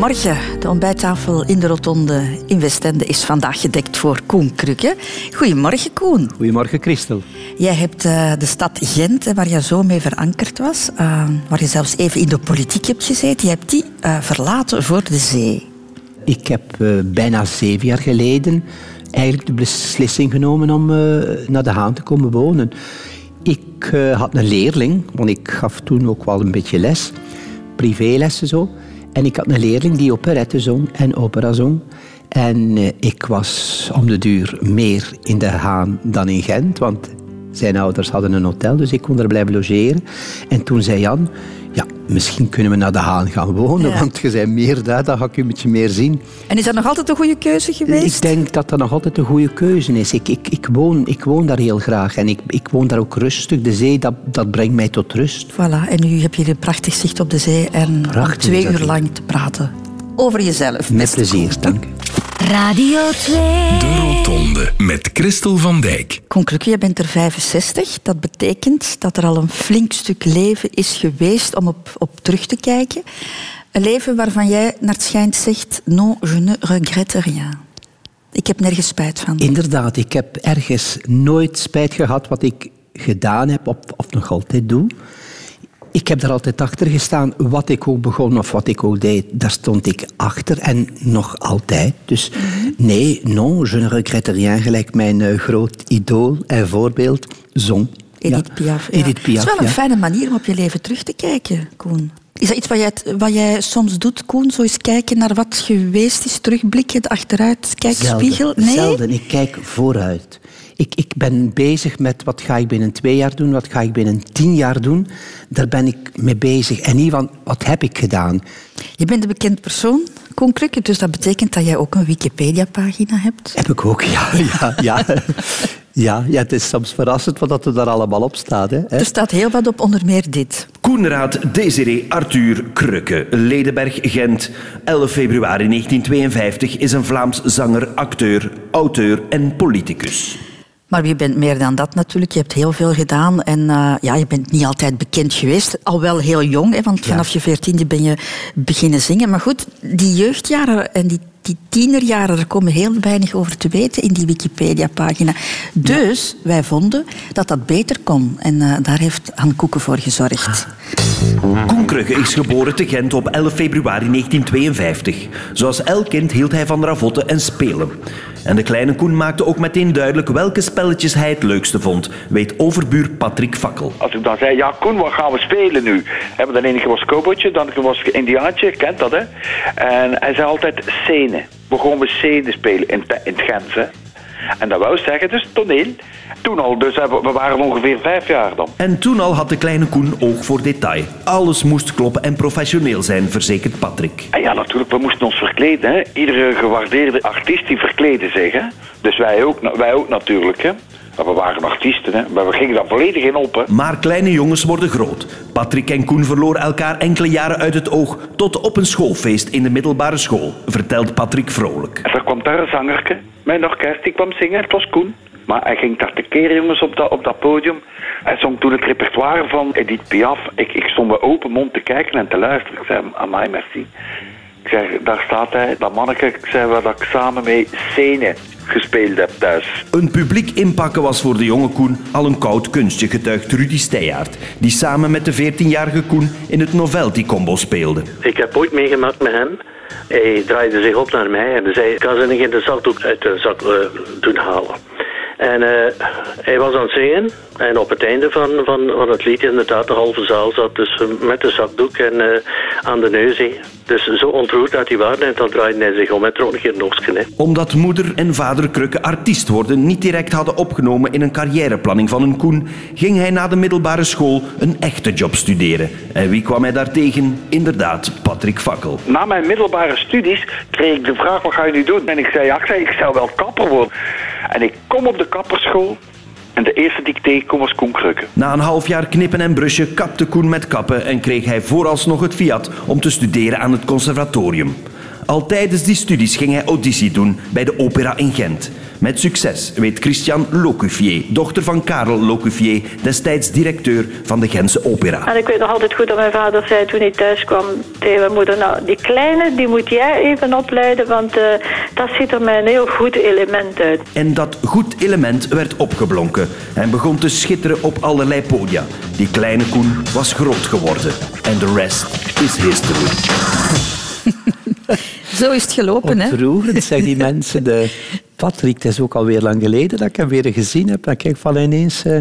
Goedemorgen. De ontbijttafel in de Rotonde in Westende is vandaag gedekt voor Koen Krukke. Goedemorgen, Koen. Goedemorgen, Christel. Jij hebt uh, de stad Gent, waar je zo mee verankerd was, uh, waar je zelfs even in de politiek hebt gezeten, je hebt die uh, verlaten voor de zee. Ik heb bijna zeven jaar geleden eigenlijk de beslissing genomen om naar de Haan te komen wonen. Ik had een leerling, want ik gaf toen ook wel een beetje les, privélessen zo. En ik had een leerling die operette zong en opera zong. En eh, ik was om de duur meer in de Haan dan in Gent, want zijn ouders hadden een hotel, dus ik kon er blijven logeren. En toen zei Jan, ja, misschien kunnen we naar de Haan gaan wonen, want je bent meer daar, dan ga ik je een beetje meer zien. En is dat nog altijd een goede keuze geweest? Ik denk dat dat nog altijd een goede keuze is. Ik, ik, ik, woon, ik woon daar heel graag en ik, ik woon daar ook rustig. De zee, dat, dat brengt mij tot rust. Voilà, en nu heb je een prachtig zicht op de zee en prachtig, twee uur lang te praten over jezelf. Met plezier, dank Radio 2. De Rotonde met Christel van Dijk. Conclusie, je bent er 65. Dat betekent dat er al een flink stuk leven is geweest om op, op terug te kijken. Een leven waarvan jij naar het schijnt zegt... Non, je ne regrette rien. Ik heb nergens spijt van. Inderdaad, ik heb ergens nooit spijt gehad wat ik gedaan heb of, of nog altijd doe. Ik heb er altijd achter gestaan. Wat ik ook begon of wat ik ook deed, daar stond ik achter. En nog altijd. Dus nee, non, je ne regrette rien. Gelijk mijn uh, groot idool en voorbeeld, zong. Edith Piaf. Ja. Edith Piaf. Het is wel een fijne manier om op je leven terug te kijken, Koen. Is dat iets wat jij, wat jij soms doet, Koen? Zo eens kijken naar wat geweest is, terugblikken, achteruit, kijkspiegel? Nee? Zelden. Ik kijk vooruit. Ik, ik ben bezig met wat ga ik binnen twee jaar doen, wat ga ik binnen tien jaar doen. Daar ben ik mee bezig. En niet van, wat heb ik gedaan? Je bent een bekend persoon, Koen Krukke, dus dat betekent dat jij ook een Wikipedia-pagina hebt? Heb ik ook, ja. ja, ja. Ja, ja, het is soms verrassend wat er daar allemaal op staat. Hè. Er staat heel wat op, onder meer dit. Koenraad Desiree Arthur Krukke, Ledenberg, Gent. 11 februari 1952 is een Vlaams zanger, acteur, auteur en politicus. Maar je bent meer dan dat natuurlijk. Je hebt heel veel gedaan en uh, ja, je bent niet altijd bekend geweest. Al wel heel jong, hè, want vanaf je veertiende ben je beginnen zingen. Maar goed, die jeugdjaren en die, die tienerjaren, er komen heel weinig over te weten in die Wikipedia-pagina. Dus wij vonden dat dat beter kon. En uh, daar heeft Han Koeken voor gezorgd. Koen Krugge is geboren te Gent op 11 februari 1952. Zoals elk kind hield hij van ravotten en spelen. En de kleine Koen maakte ook meteen duidelijk welke spelletjes hij het leukste vond, weet overbuur Patrick Fakkel. Als ik dan zei, ja Koen, wat gaan we spelen nu? Hebben dan enige was cowboytje, dan was Indiaantje, kent dat hè? En hij zei altijd scène. We scène spelen in, in het Gent, hè? En dat wou zeggen dus toneel. Toen al, dus we waren ongeveer vijf jaar dan. En toen al had de kleine Koen oog voor detail. Alles moest kloppen en professioneel zijn, verzekert Patrick. En ja, natuurlijk, we moesten ons verkleden. Hè. Iedere gewaardeerde artiest die verkleden zich. Hè. Dus wij ook, wij ook natuurlijk. Hè. We waren artiesten, hè. maar we gingen daar volledig in op. Hè. Maar kleine jongens worden groot. Patrick en Koen verloren elkaar enkele jaren uit het oog... tot op een schoolfeest in de middelbare school, vertelt Patrick vrolijk. En er kwam daar een zangerke, mijn orkest, die kwam zingen. Het was Koen. Maar hij ging daar tekeer, jongens, op dat, op dat podium. Hij zong toen het repertoire van Edith Piaf. Ik, ik stond met open mond te kijken en te luisteren. Ik zei, amai, merci. Ik zeg, daar staat hij, dat manneke, ik zei, waar dat ik samen mee scène gespeeld heb thuis. Een publiek inpakken was voor de jonge Koen al een koud kunstje, getuigt Rudy Steyaert, die samen met de 14-jarige Koen in het Novelty-combo speelde. Ik heb ooit meegemaakt met hem. Hij draaide zich op naar mij en zei, ik kan ze niet de zakdoek uit de zak uh, doen halen. En uh, hij was aan het zingen. En op het einde van, van, van het lied inderdaad de halve zaal zat dus met de zakdoek en uh, aan de neus. Dus zo ontroerd dat hij waren en dan draaide hij zich om en trok een keer Omdat moeder en vader Krukke artiest worden niet direct hadden opgenomen in een carrièreplanning van een Koen, ging hij na de middelbare school een echte job studeren. En wie kwam hij daartegen? Inderdaad, Patrick Fakkel. Na mijn middelbare studies kreeg ik de vraag, wat ga je nu doen? En ik zei, ja, ik, zei, ik zou wel kapper worden. En ik kom op de kapperschool en de eerste die ik tegenkom was Koen Krukke. Na een half jaar knippen en brusje kapte Koen met kappen en kreeg hij vooralsnog het fiat om te studeren aan het conservatorium. Al tijdens die studies ging hij auditie doen bij de opera in Gent. Met succes weet Christian Locuvier, dochter van Karel Locuvier, destijds directeur van de Gentse Opera. En ik weet nog altijd goed dat mijn vader zei toen hij thuis kwam tegen mijn moeder, nou die kleine die moet jij even opleiden, want uh, dat ziet er mij een heel goed element uit. En dat goed element werd opgeblonken en begon te schitteren op allerlei podia. Die kleine Koen was groot geworden en de rest is history. Zo is het gelopen, hè? Ontroerend, zeggen die mensen. De Patrick, het is ook alweer lang geleden dat ik hem weer gezien heb. Dan kijk ik van ineens... Uh,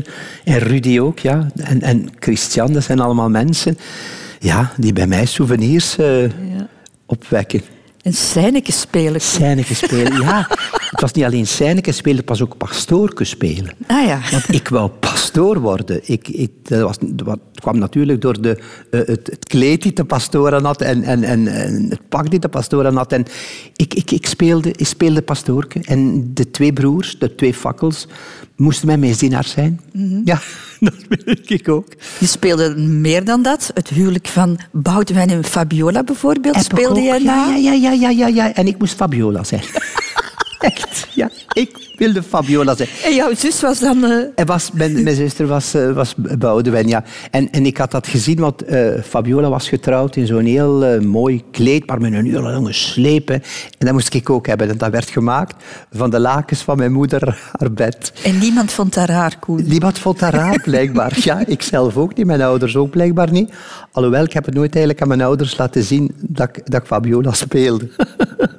en Rudy ook, ja. En, en Christian, dat zijn allemaal mensen ja, die bij mij souvenirs uh, ja. opwekken. En scèneke spelen. Spelen, ja. Het was niet alleen scèneke spelen, het was ook pastoorke spelen. Ah ja. Want ik wou pastoor worden. Ik, ik, dat, was, dat kwam natuurlijk door de, uh, het, het, kleed die de pastoor had en, en, en, en, het pak die de pastoor had. En ik, ik, ik, speelde, ik speelde pastoorke. En de twee broers, de twee fakkels, moesten mijn meezienaars zijn. Mm -hmm. Ja, dat weet ik ook. Je speelde meer dan dat. Het huwelijk van Boudewijn en Fabiola bijvoorbeeld Heb speelde jij na. Ja, ja, ja, ja, ja, ja. En ik moest Fabiola zijn. Echt, ja. Ik wilde Fabiola zijn. En jouw zus was dan... Uh... En was, mijn, mijn zuster was, uh, was Boudewijn, ja. En, en ik had dat gezien, want uh, Fabiola was getrouwd in zo'n heel mooi kleed, maar met een hele lange sleep. En dat moest ik ook hebben. En dat werd gemaakt van de lakens van mijn moeder, haar bed. En niemand vond dat raar, Koen? Niemand vond dat raar, blijkbaar. Ja, ik zelf ook niet, mijn ouders ook blijkbaar niet. Alhoewel, ik heb het nooit eigenlijk aan mijn ouders laten zien dat ik, dat ik Fabiola speelde.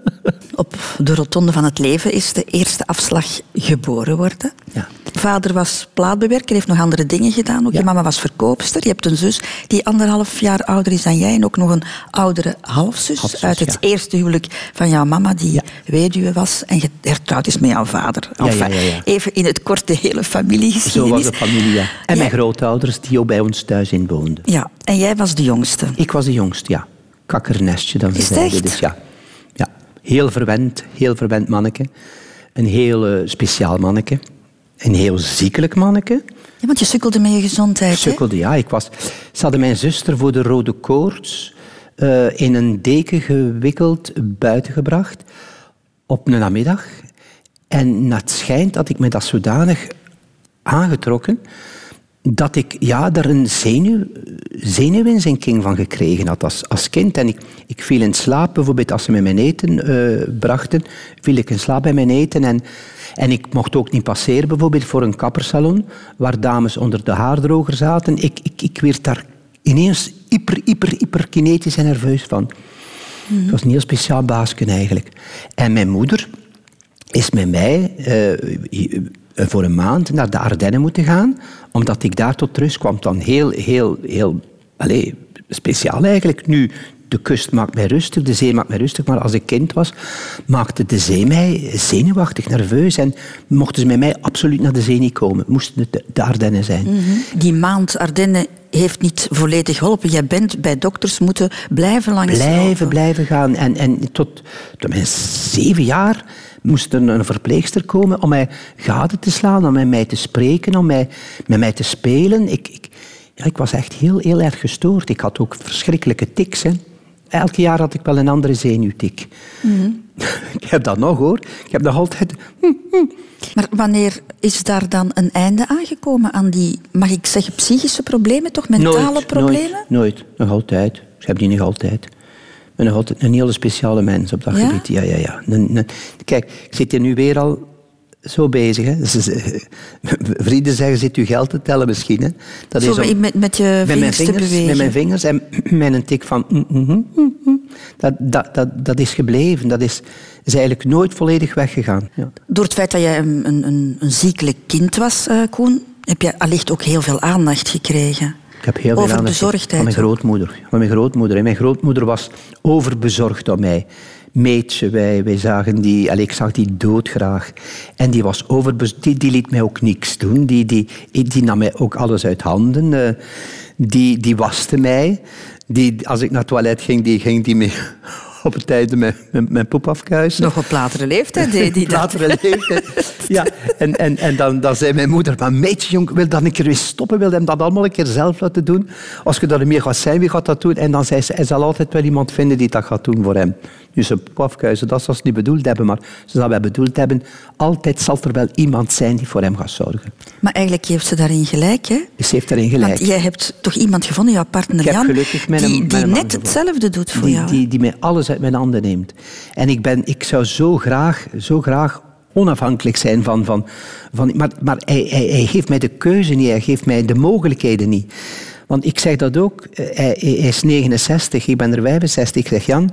Op de rotonde van het leven is de eerste afslag geboren worden. Ja. Vader was plaatbewerker, heeft nog andere dingen gedaan. Ook Ja. Je mama was verkoopster. Je hebt een zus die anderhalf jaar ouder is dan jij. En ook nog een oudere halfzus. Halfzus, uit het ja. eerste huwelijk van jouw mama, die weduwe was. En getrouwd is met jouw vader. Even in het kort de hele Zo was familiegeschiedenis. de familie, ja. En mijn grootouders die ook bij ons thuis inwoonden. Ja, en jij was de jongste. Ik was de jongste, ja. Kakkernestje, dan ze zeiden. Dus ja. Heel verwend, heel verwend manneke. Een heel eh, speciaal manneke. Een heel ziekelijk manneke. Ja, want je sukkelde met je gezondheid. hè? Sukkelde, ja. Ik was... Ze hadden mijn zuster voor de rode koorts eh, in een deken gewikkeld buiten gebracht op een namiddag. En het schijnt had ik me dat zodanig aangetrokken dat ik ja, daar een zenuw, zenuwinzinking van gekregen had als, als kind. En ik, ik viel in slaap, bijvoorbeeld als ze me mijn eten eh, brachten, viel ik in slaap bij mijn eten. En, en ik mocht ook niet passeren, bijvoorbeeld voor een kappersalon, waar dames onder de haardroger zaten. Ik, ik, ik werd daar ineens hyper, hyper, hyper kinetisch en nerveus van. Het was een heel speciaal baasje eigenlijk. En mijn moeder is met mij eh, voor een maand naar de Ardennen moeten gaan, omdat ik daar tot rust kwam. Dan heel, heel, heel allez, speciaal eigenlijk. Nu, de kust maakt mij rustig, de zee maakt mij rustig, maar als ik kind was, maakte de zee mij zenuwachtig, nerveus. En mochten ze met mij absoluut naar de zee niet komen. Moesten het de, de Ardennen zijn. Die maand Ardennen heeft niet volledig geholpen. Jij bent bij dokters moeten blijven langs Blijven, blijven gaan. En, en tot, tot mijn zeven jaar moest er een verpleegster komen om mij gade te slaan, om met mij te spreken, om mij, met mij te spelen. Ik, ik, ja, ik was echt heel, heel erg gestoord. Ik had ook verschrikkelijke tics. Hè. Elk jaar had ik wel een andere zenuwtik. ik heb dat nog hoor. Ik heb nog altijd... Maar wanneer is daar dan een einde aangekomen aan die, mag ik zeggen, psychische problemen, toch? Mentale nooit, problemen? Nooit, nooit. Nog altijd. Ik heb die nog altijd. Altijd een hele speciale mens op dat Ja? gebied. Ja, ja, ja. Een- een- kijk, ik zit hier nu weer al zo bezig. Hè. Vrienden zeggen, zit u geld te tellen misschien? Hè. Dat Zo om- met, met je met mijn vingers te vingers, bewegen. met mijn vingers en met een tik van... mm, mm, mm. Dat, dat, dat, dat is gebleven. Dat is, is eigenlijk nooit volledig weggegaan. Ja. Door het feit dat jij een, een, een, een ziekelijk kind was, eh, Koen, heb je allicht ook heel veel aandacht gekregen. Ik heb heel veel aandacht van mijn grootmoeder. Van mijn grootmoeder. En mijn grootmoeder was overbezorgd om mij. Meetje, wij, wij zagen die, allee, ik zag die doodgraag. En die was overbezorgd. Die, die liet mij ook niks doen. Die, die, die nam mij ook alles uit handen. eh, die, die waste mij. Die, als ik naar het toilet ging, die ging die mee op het einde mijn, mijn, mijn poep afkuisen. Nog op latere leeftijd deed dat. Latere leeftijd. Ja, en, en, en dan, dan zei mijn moeder, maar meidje jong, wil dat een keer weer stoppen? Wil hem dat allemaal een keer zelf laten doen? Als je er meer gaat zijn, wie gaat dat doen? En dan zei ze, hij zal altijd wel iemand vinden die dat gaat doen voor hem. Dus een pafkuizen, dat zal ze niet bedoeld hebben, maar ze zal wel bedoeld hebben, altijd zal er wel iemand zijn die voor hem gaat zorgen. Maar eigenlijk heeft ze daarin gelijk, hè? Ze heeft daarin gelijk. Want jij hebt toch iemand gevonden, jouw partner Jan, gelukkig die, die net hetzelfde doet voor die, jou. Die, die mij alles uit mijn handen neemt. En ik, ben, ik zou zo graag, zo graag onafhankelijk zijn van... van, van maar maar hij, hij, hij geeft mij de keuze niet, hij geeft mij de mogelijkheden niet. Want ik zeg dat ook, eh, hij, hij is 69, ik ben er 65. Ik zeg, Jan,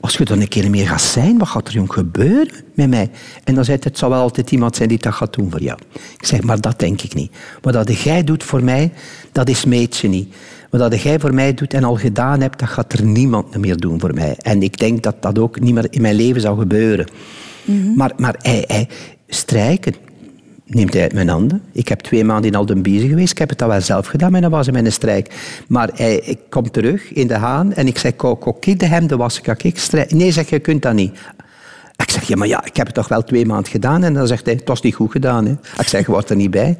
als je dan een keer meer gaat zijn, wat gaat er jong gebeuren met mij? En dan zei hij, het zal wel altijd iemand zijn die dat gaat doen voor jou. Ik zeg, maar dat denk ik niet. Wat dat jij doet voor mij, dat is meetje niet. Wat dat jij voor mij doet en al gedaan hebt, dat gaat er niemand meer doen voor mij. En ik denk dat dat ook niet meer in mijn leven zou gebeuren. Maar, maar hij, hij, strijken neemt hij uit mijn handen. Ik heb twee maanden in Aldenbieze geweest. Ik heb het dan wel zelf gedaan, maar dat was in mijn strijk. Maar hij ik kom terug in de haan en ik zeg, kok, de hemden wassen, kan ik strijken? Nee, zeg, je kunt dat niet. Ik zeg, ja, maar ja, ik heb het toch wel twee maanden gedaan. En dan zegt hij, het was niet goed gedaan. Hè. Ik zeg, je wordt er niet bij.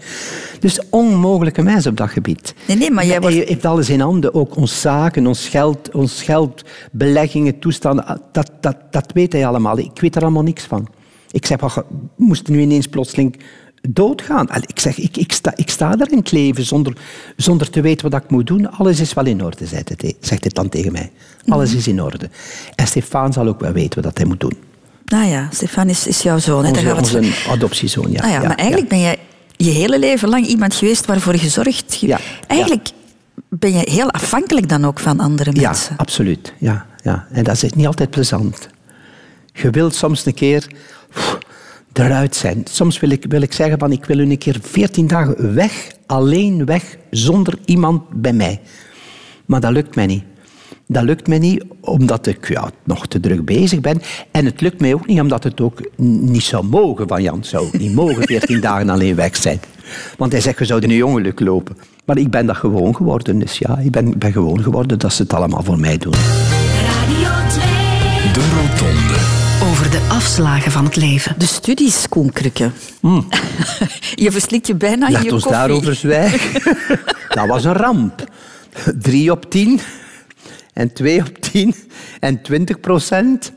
Dus onmogelijke mensen op dat gebied. Nee, nee, maar jij wordt- Hij heeft alles in handen. Ook ons zaken, ons geld, ons geld beleggingen, toestanden. Dat, dat, dat weet hij allemaal. Ik weet er allemaal niks van. Ik zeg, wat, moest nu ineens plotseling doodgaan? Ik zeg, ik, ik, sta, ik sta daar in het leven zonder, zonder te weten wat ik moet doen. Alles is wel in orde, zegt het, zegt het dan tegen mij. Alles is in orde. En Stefan zal ook wel weten wat hij moet doen. Nou ja, Stefan is, is jouw zoon. hè, daar Onze, het adoptiezoon, ja. Ah ja, maar eigenlijk ben jij je hele leven lang iemand geweest waarvoor je zorgt. Ja, Eigenlijk ben je heel afhankelijk dan ook van andere Ja, mensen. absoluut. Ja, ja. En dat is niet altijd plezant. Je wilt soms een keer pff, eruit zijn. Soms wil ik, wil ik zeggen van ik wil een keer veertien dagen weg, alleen weg, zonder iemand bij mij. Maar dat lukt mij niet. Dat lukt mij niet omdat ik ja, nog te druk bezig ben. En het lukt mij ook niet omdat het ook niet zou mogen van Jan. Zou ook niet mogen 14 dagen alleen weg zijn. Want hij zegt, we zouden een ongeluk lopen. Maar ik ben dat gewoon geworden. Dus ja, ik ben, ben gewoon geworden dat ze het allemaal voor mij doen. Radio 2. De Rotonde. Over de afslagen van het leven. De studies, Koen Krukke. je verslikt je bijna in Laat je ons koffie. daarover zwijgen. dat was een ramp. Drie op tien en twee op tien en twintig procent.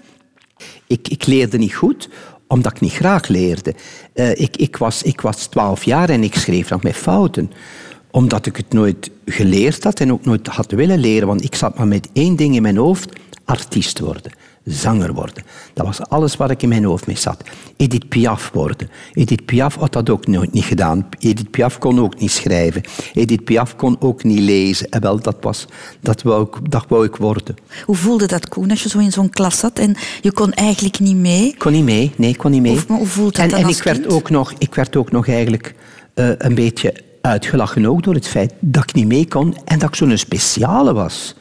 Ik, ik leerde niet goed, omdat ik niet graag leerde. Eh, ik, ik, was, ik was twaalf jaar en ik schreef nog met fouten. Omdat ik het nooit geleerd had en ook nooit had willen leren. Want ik zat maar met één ding in mijn hoofd. Artiest worden. Zanger worden. Dat was alles waar ik in mijn hoofd mee zat. Edith Piaf worden. Edith Piaf had dat ook nooit niet gedaan. Edith Piaf kon ook niet schrijven. Edith Piaf kon ook niet lezen. En wel, dat, was, dat, wou ik, dat wou ik worden. Hoe voelde dat, Koen, als je zo in zo'n klas zat en je kon eigenlijk niet mee? Ik kon niet mee. Nee, ik kon niet mee. Hoe- maar hoe voelt dat en dan en als ik werd, ook nog, ik werd ook nog eigenlijk eh, een beetje uitgelachen ook door het feit dat ik niet mee kon en dat ik zo'n speciale was.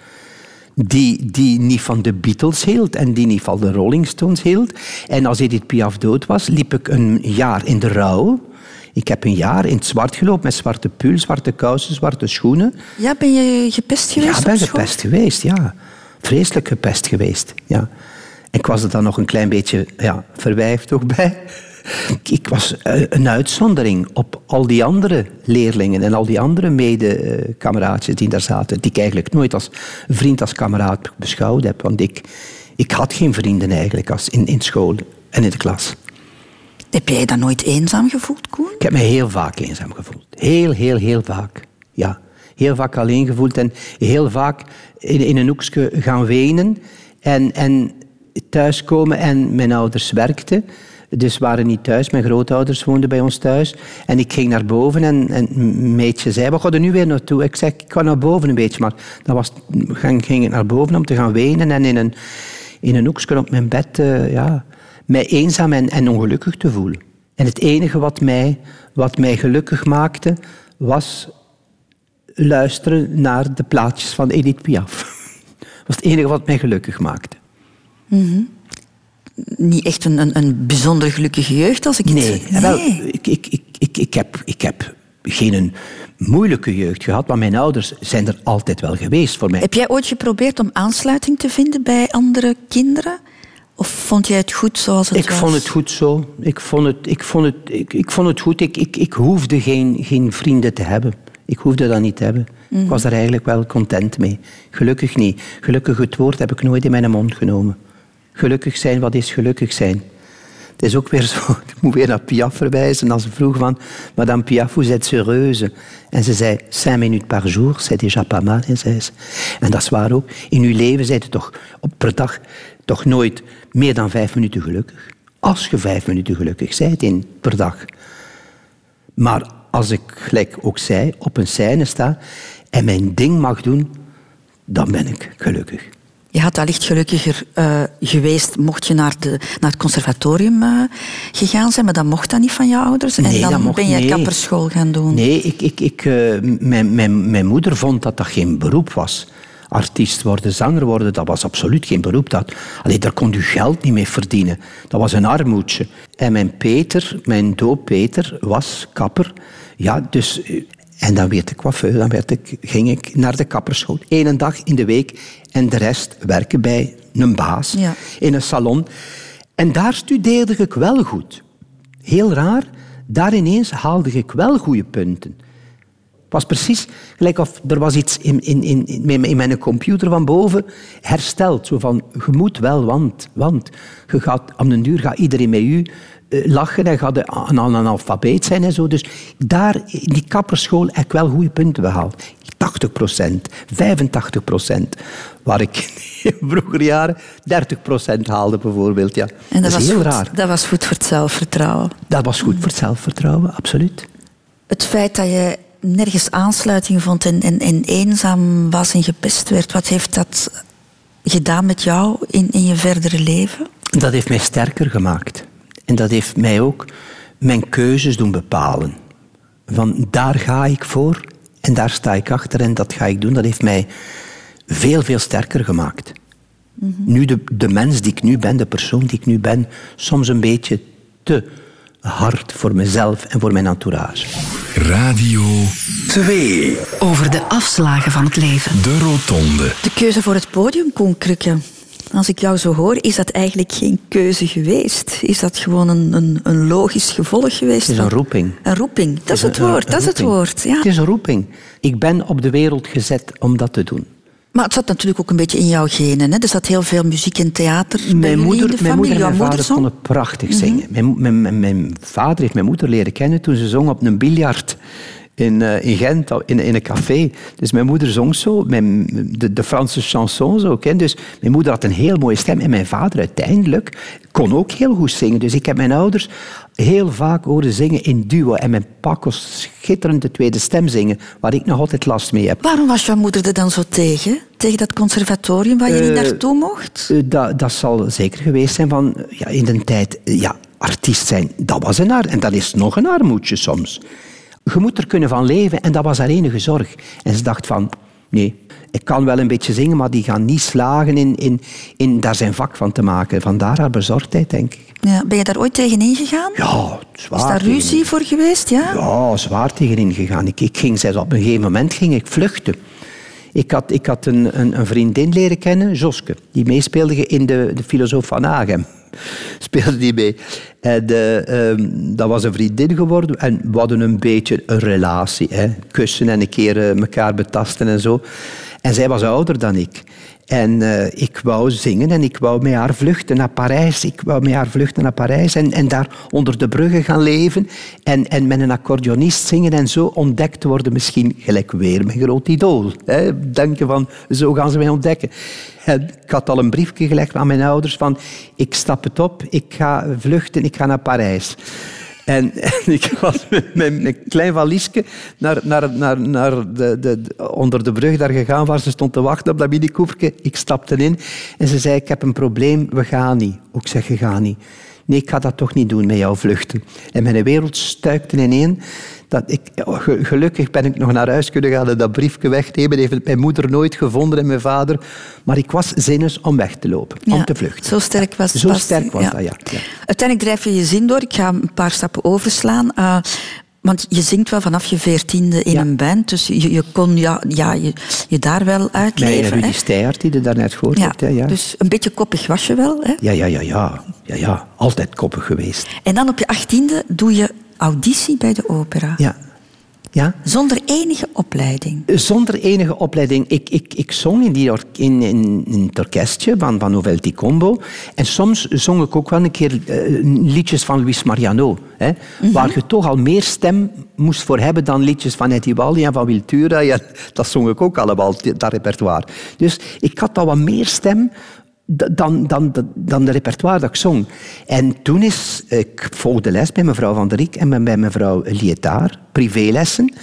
Die, die niet van de Beatles hield en die niet van de Rolling Stones hield. En als Edith Piaf dood was, liep ik een jaar in de rouw. Ik heb een jaar in het zwart gelopen met zwarte pull, zwarte kousen, zwarte schoenen. Ja, ben je gepest geweest Ja, ben gepest geweest, ja. Vreselijk gepest geweest, ja. En ik was er dan nog een klein beetje ja, verwijfd ook bij. Ik was eh, een uitzondering op al die andere leerlingen en al die andere mede-kameraadjes die daar zaten, die ik eigenlijk nooit als vriend, als kameraad beschouwd heb. Want ik, ik had geen vrienden eigenlijk als in, in school en in de klas. Heb jij je dan nooit eenzaam gevoeld, Koen? Ik heb me heel vaak eenzaam gevoeld. Heel, heel, heel vaak. Ja. Heel vaak alleen gevoeld en heel vaak in, in een hoekje gaan wenen. En, en thuiskomen en mijn ouders werkten. Dus waren niet thuis. Mijn grootouders woonden bij ons thuis. En ik ging naar boven en, en een meidje zei, waar ga je nu weer naartoe? Ik zei, ik ga naar boven een beetje. Maar dan was, ging, ging ik naar boven om te gaan wenen en in een, in een hoekje op mijn bed eh, ja, mij eenzaam en, en ongelukkig te voelen. En het enige wat mij, wat mij gelukkig maakte, was luisteren naar de plaatjes van Edith Piaf. Dat was het enige wat mij gelukkig maakte. Niet echt een, een, een bijzonder gelukkige jeugd, als ik Nee, het... wel, ik, ik, ik, ik, ik, heb, ik heb geen een moeilijke jeugd gehad, maar mijn ouders zijn er altijd wel geweest voor mij. Heb jij ooit geprobeerd om aansluiting te vinden bij andere kinderen? Of vond jij het goed zoals het ik was? vond het goed zo. Ik vond het, ik vond het, ik, ik vond het goed. Ik, ik, ik hoefde geen, geen vrienden te hebben. Ik hoefde dat niet te hebben. Ik was daar eigenlijk wel content mee. Gelukkig niet. Gelukkig het woord heb ik nooit in mijn mond genomen. Gelukkig zijn, wat is gelukkig zijn? Het is ook weer zo, ik moet weer naar Piaf verwijzen. Als ze vroeg van, Madame Piaf, vous êtes heureuse? En ze zei, cinq minutes par jour, c'est déjà pas mal, zei ze. En dat is waar ook. In uw leven zijt u toch op per dag toch nooit meer dan vijf minuten gelukkig. Als je vijf minuten gelukkig zijt in per dag. Maar als ik, gelijk ook zei, op een scène sta en mijn ding mag doen, dan ben ik gelukkig. Je had allicht gelukkiger eh, geweest mocht je naar, de, naar het conservatorium eh, gegaan zijn, maar dat mocht dan niet van je ouders. en Nee, dan mocht ben je niet. kapperschool gaan doen. Nee, ik, ik, ik, eh, mijn, mijn, mijn moeder vond dat dat geen beroep was. Artiest worden, zanger worden, dat was absoluut geen beroep. Dat, allee, daar kon u geld niet mee verdienen. Dat was een armoedje. En mijn Peter, mijn doop Peter, was kapper. Ja, dus... En dan werd ik coiffeur, dan werd ik, ging ik naar de kapperschool. Eén dag in de week en de rest werken bij een baas Ja. in een salon. En daar studeerde ik wel goed. Heel raar, daar ineens haalde ik wel goede punten. Het was precies gelijk of er was iets in, in, in, in, mijn- in mijn computer van boven hersteld. Zo van, je moet wel, want, want je gaat, aan den duur gaat iedereen met u lachen en gaat een analfabeet zijn en zo. Dus daar, in die kapperschool, heb ik wel goede punten behaald. 80 procent, 85 procent. Waar ik in vroeger jaren 30 procent haalde bijvoorbeeld. Ja. En dat, was heel goed, raar. dat was goed voor het zelfvertrouwen. Dat was goed voor het zelfvertrouwen, absoluut. Het feit dat je nergens aansluiting vond en, en, en eenzaam was en gepest werd, wat heeft dat gedaan met jou in, in je verdere leven? Dat heeft mij sterker gemaakt. En dat heeft mij ook mijn keuzes doen bepalen. Van daar ga ik voor en daar sta ik achter en dat ga ik doen. Dat heeft mij veel, veel sterker gemaakt. Nu de, de mens die ik nu ben, de persoon die ik nu ben, soms een beetje te hard voor mezelf en voor mijn entourage. Radio 2. Over de afslagen van het leven. De Rotonde. De keuze voor het podium, Koen Krukke. Als ik jou zo hoor, is dat eigenlijk geen keuze geweest. Is dat gewoon een, een, een logisch gevolg geweest? Het is een roeping. Een roeping, dat is het woord. Dat is het woord, ja. Het is een roeping. Ik ben op de wereld gezet om dat te doen. Maar het zat natuurlijk ook een beetje in jouw genen. Hè? Er zat heel veel muziek en theater Mijn moeder, in de mijn moeder en mijn vader konden prachtig zingen. Mijn, mijn, mijn, mijn vader heeft mijn moeder leren kennen toen ze zong op een biljart in, eh, in Gent, in, in een café. Dus mijn moeder zong zo, mijn, de, de Franse chansons ook. Hè. Dus mijn moeder had een heel mooie stem. En mijn vader uiteindelijk kon ook heel goed zingen. Dus ik heb mijn ouders heel vaak horen zingen in duo. En mijn pa kon schitterend de tweede stem zingen, waar ik nog altijd last mee heb. Waarom was jouw moeder er dan zo tegen? Tegen dat conservatorium waar je niet Eh, naartoe mocht? Eh, dat, dat zal zeker geweest zijn van ja, in de tijd, ja, artiest zijn, dat was een ar en dat is nog een armoedje soms. Je moet er kunnen van leven en dat was haar enige zorg. En ze dacht van, nee, ik kan wel een beetje zingen, maar die gaan niet slagen in, in, in daar zijn vak van te maken. Vandaar haar bezorgdheid, denk ik. Ja, ben je daar ooit tegen ingegaan? Ja, zwaar. is daar tegen- ruzie voor geweest? Ja? Ja, zwaar tegenin gegaan. Ik, ik ging zelfs op een gegeven moment ging ik vluchten. Ik had, ik had een, een, een vriendin leren kennen, Joske, die meespeelde in de, de Filosoof van Agem. Speelde die mee. En eh, ehm, dat was een vriendin geworden en we hadden een beetje een relatie. Hè. Kussen en een keer eh, elkaar betasten en zo. En zij was ouder dan ik. En eh, ik wou zingen en ik wou met haar vluchten naar Parijs. Ik wou met haar vluchten naar Parijs en, en daar onder de bruggen gaan leven. En, en met een accordeonist zingen en zo ontdekt worden. Misschien gelijk weer mijn groot idool. Hè. Denken van, zo gaan ze mij ontdekken. En ik had al een briefje gelegd aan mijn ouders van... Ik stap het op, ik ga vluchten, ik ga naar Parijs. En, ik was met mijn, klein valiesje naar, naar, naar, naar de, de, de- onder de brug daar gegaan waar ze stond te wachten op dat minicoupertje. Ik stapte in en ze zei, ik heb een probleem, we gaan niet. Ik zeg, je gaat niet. Nee, ik ga dat toch niet doen met jou vluchten. En mijn wereld stuikte ineen. Dat ik, ge- gelukkig ben ik nog naar huis kunnen gaan en dat briefje wegnemen. Heeft mijn moeder nooit gevonden en mijn vader. Maar ik was zinnes om weg te lopen, om te vluchten. Zo sterk was Zo sterk was dat, ja. Uiteindelijk drijf je je zin door. Ik ga een paar stappen overslaan. Uh, Want je zingt wel vanaf je veertiende in een band, dus je, je kon ja, ja, je, je daar wel uitleven. Nee, Rudy Steyaert, die je daarnet gehoord ja, hebt. Hè, ja. Dus een beetje koppig was je wel. Hè? Ja, ja, ja, ja, ja, ja. Altijd koppig geweest. En dan op je achttiende doe je auditie bij de opera. Ja. Ja? Zonder enige opleiding? Zonder enige opleiding. Ik, ik, ik zong in, die in, in, in het orkestje van, van Novelty Combo. En soms zong ik ook wel een keer uh, liedjes van Luis Mariano. Hè, mm -hmm. Waar je toch al meer stem moest voor hebben dan liedjes van Eddie Walli en van Wiltura. Ja, dat zong ik ook allemaal, dat repertoire. Dus ik had al wat meer stem dan, dan, dan de repertoire dat ik zong. En toen is, ik volgde les bij mevrouw Van der Riek en bij mevrouw Lietaar, privélessen.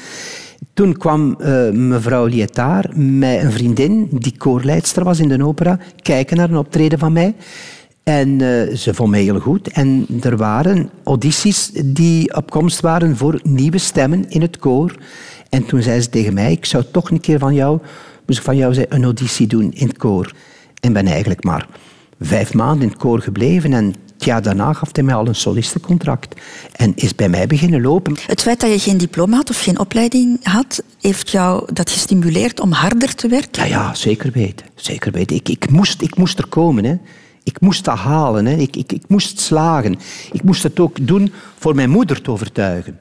Toen kwam uh, mevrouw Lietaar met een vriendin, die koorleidster was in de opera, kijken naar een optreden van mij. En uh, ze vond mij heel goed. En er waren audities die op komst waren voor nieuwe stemmen in het koor. En toen zei ze tegen mij, ik zou toch een keer van jou, van jou zei, een auditie doen in het koor. En ben eigenlijk maar vijf maanden in het koor gebleven. En het jaar daarna gaf hij mij al een solistencontract. En is bij mij beginnen lopen. Het feit dat je geen diploma had of geen opleiding had, heeft jou dat gestimuleerd om harder te werken? Ja, ja zeker weten. Zeker weten. Ik, ik, moest, ik moest er komen. Hè. Ik moest dat halen. Hè. Ik, ik, ik moest slagen. Ik moest het ook doen voor mijn moeder te overtuigen.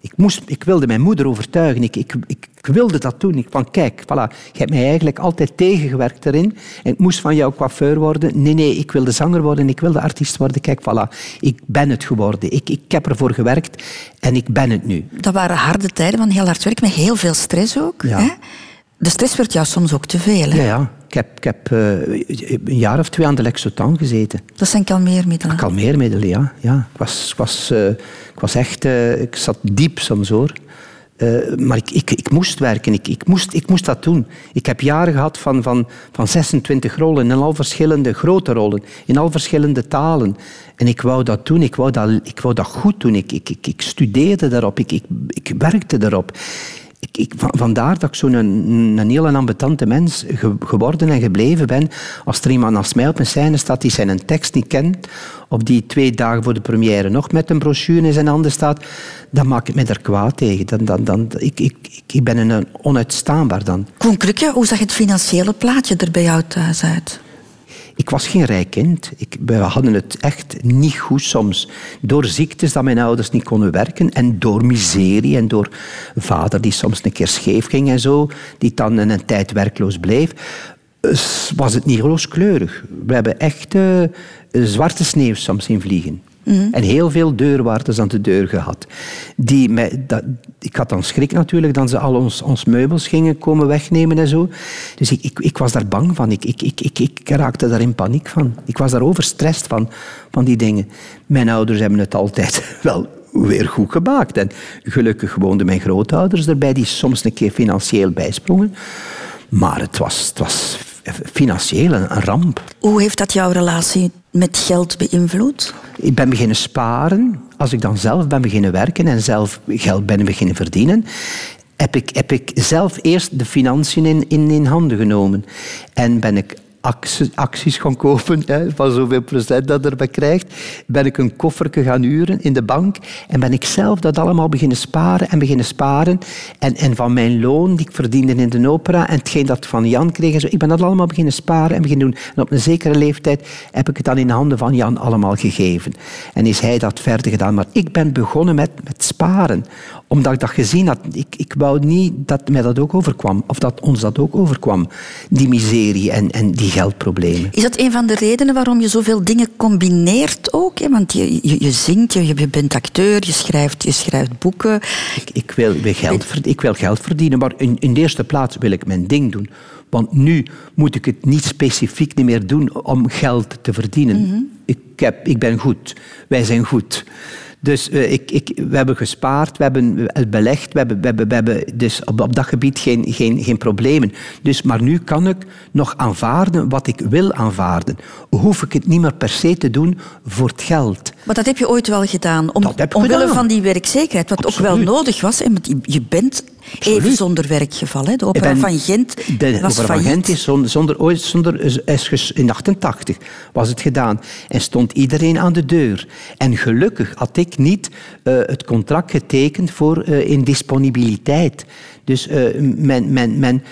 Ik, moest, ik wilde mijn moeder overtuigen. Ik, ik, ik, wilde dat doen. Ik van, kijk, voilà, je hebt mij eigenlijk altijd tegengewerkt erin. En ik moest van jou coiffeur worden. Nee, nee, ik wilde zanger worden. Ik wilde artiest worden. Kijk, voilà, ik ben het geworden. Ik, ik heb ervoor gewerkt en ik ben het nu. Dat waren harde tijden van heel hard werk, met heel veel stress ook. Ja. Hè? De stress werd jou soms ook te veel. Hè? Ja, ja. Ik heb, ik heb uh, een jaar of twee aan de Lexotan gezeten. Dat zijn kalmeermiddelen? Kalmeermiddelen, ja. ja. Ik, was, ik, was, uh, ik was echt... Uh, ik zat diep soms, hoor. maar ik, ik, ik moest werken. Ik, ik, moest, ik moest dat doen. Ik heb jaren gehad van, van, van 26 rollen in al verschillende grote rollen. In al verschillende talen. En ik wou dat doen. Ik wou dat, ik wou dat goed doen. Ik, ik, ik, ik studeerde daarop. Ik, ik, ik werkte daarop. Vandaar dat ik zo'n een, een heel ambetante mens ge, geworden en gebleven ben. Als er iemand naast mij op een scène staat die zijn tekst niet kent, of die twee dagen voor de première nog met een brochure in zijn handen staat, dan maak ik me daar kwaad tegen. Dan, dan, dan, ik, ik, ik ben een onuitstaanbaar dan. Koen Krukke, hoe zag het financiële plaatje er bij jou thuis uit? Ik was geen rijk kind. Ik, we hadden het echt niet goed soms. Door ziektes dat mijn ouders niet konden werken en door miserie en door vader die soms een keer scheef ging en zo, die dan een tijd werkloos bleef, was het niet rooskleurig. We hebben echt uh, zwarte sneeuw soms zien vliegen. Mm. En heel veel deurwaarders aan de deur gehad. Die mij, dat, ik had dan schrik natuurlijk dat ze al ons, ons meubels gingen komen wegnemen en zo. Dus ik, ik, ik was daar bang van. Ik, ik, ik, ik, ik raakte daar in paniek van. Ik was daar overstrest van, van die dingen. Mijn ouders hebben het altijd wel weer goed gemaakt. En gelukkig woonden mijn grootouders erbij, die soms een keer financieel bijsprongen. Maar het was, het was financieel een ramp. Hoe heeft dat jouw relatie met geld beïnvloed? Ik ben beginnen sparen. Als ik dan zelf ben beginnen werken en zelf geld ben beginnen verdienen, heb ik, heb ik zelf eerst de financiën in, in, in handen genomen. En ben ik acties gaan kopen hè, van zoveel procent dat erbij krijgt. Ben ik een kofferke gaan huren in de bank en ben ik zelf dat allemaal beginnen sparen en beginnen sparen. En, en van mijn loon die ik verdiende in de opera en hetgeen dat van Jan kreeg, en zo, ik ben dat allemaal beginnen sparen en beginnen doen. En op een zekere leeftijd heb ik het dan in de handen van Jan allemaal gegeven. En is hij dat verder gedaan. Maar ik ben begonnen met, met sparen omdat ik dat gezien had. Ik, ik wou niet dat mij dat ook overkwam. Of dat ons dat ook overkwam. Die miserie en, en die geldproblemen. Is dat een van de redenen waarom je zoveel dingen combineert ook? Hè? Want je, je, je zingt, je, je bent acteur, je schrijft, je schrijft boeken. Ik, ik, wil, geld, ik wil geld verdienen, maar in, in de eerste plaats wil ik mijn ding doen. Want nu moet ik het niet specifiek niet meer doen om geld te verdienen. Mm -hmm. ik, heb, ik ben goed. Wij zijn goed. Dus uh, ik, ik, we hebben gespaard, we hebben het belegd, we hebben, we hebben, we hebben dus op, op dat gebied geen, geen, geen problemen. Dus, maar nu kan ik nog aanvaarden wat ik wil aanvaarden. Hoef ik het niet meer per se te doen voor het geld. Maar dat heb je ooit wel gedaan. Om, omwille gedaan. van die werkzekerheid, wat ook wel nodig was. want je- je even zonder werkgeval. Hè. De opera ben- van Gent De was opera van. Gent is zonder, zonder, ooit, zonder, is- in 88 was het gedaan. En stond iedereen aan de deur. En gelukkig had ik niet eh, het contract getekend voor eh, indisponibiliteit. Dus eh, men, men, men,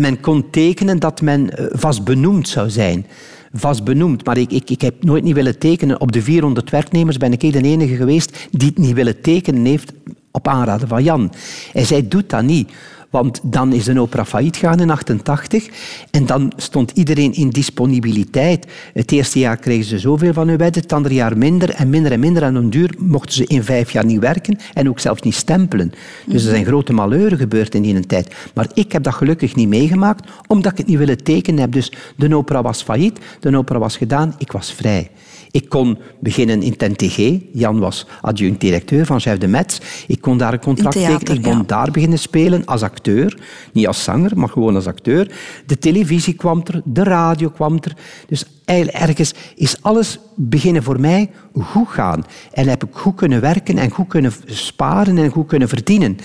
men kon tekenen dat men vast benoemd zou zijn. Vast benoemd. Maar ik, ik, ik heb nooit niet willen tekenen. Op de 400 werknemers ben ik de enige geweest die het niet willen tekenen heeft op aanraden van Jan. Hij zei, doe dat niet. Want dan is de opera failliet gegaan in 88 en dan stond iedereen in disponibiliteit. Het eerste jaar kregen ze zoveel van hun wedden, het andere jaar minder en minder en minder. En op duur mochten ze in vijf jaar niet werken en ook zelfs niet stempelen. Dus er zijn grote malheuren gebeurd in die tijd. Maar ik heb dat gelukkig niet meegemaakt, omdat ik het niet willen tekenen heb. Dus de opera was failliet, de opera was gedaan, ik was vrij. Ik kon beginnen in het NTG. Jan was adjunct-directeur van Chef de Metz. Ik kon daar een contract theater, tekenen. Ik kon ja. daar beginnen spelen als acteur. Niet als zanger, maar gewoon als acteur. De televisie kwam er, de radio kwam er. Dus eigenlijk ergens is alles beginnen voor mij goed gaan. En heb ik goed kunnen werken en goed kunnen sparen en goed kunnen verdienen.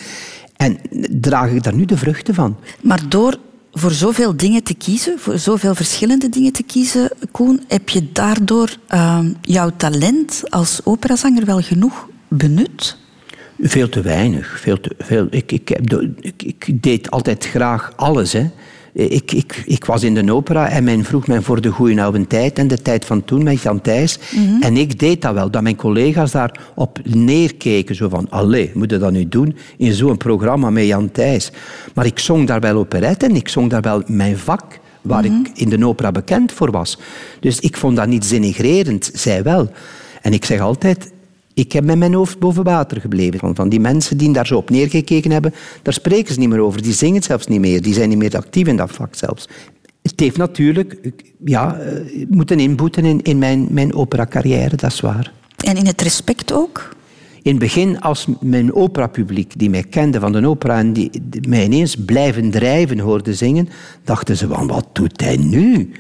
En draag ik daar nu de vruchten van. Maar door voor zoveel dingen te kiezen, voor zoveel verschillende dingen te kiezen, Koen, heb je daardoor ehm, jouw talent als operazanger wel genoeg benut? Veel te weinig. Veel te, veel, ik, ik, heb ik deed altijd graag alles. Hè. Ik, ik, ik was in de opera en men vroeg mij voor de goede oude tijd en de tijd van toen met Jan Thijs. En ik deed dat wel, dat mijn collega's daarop neerkeken. Zo van, allee, moet je dat nu doen in zo'n programma met Jan Thijs? Maar ik zong daar wel operette en ik zong daar wel mijn vak waar ik in de opera bekend voor was. Dus ik vond dat niet denigrerend, zij wel. En ik zeg altijd, ik heb met mijn hoofd boven water gebleven. Van, van die mensen die daar zo op neergekeken hebben, daar spreken ze niet meer over. Die zingen zelfs niet meer. Die zijn niet meer actief in dat vak zelfs. Het heeft natuurlijk ja, eh, moeten inboeten in, in mijn, mijn opera-carrière, dat is waar. En in het respect ook? In het begin, als mijn operapubliek die mij kende van de opera en die, die mij ineens blijven drijven hoorde zingen, dachten ze van, wat doet hij nu?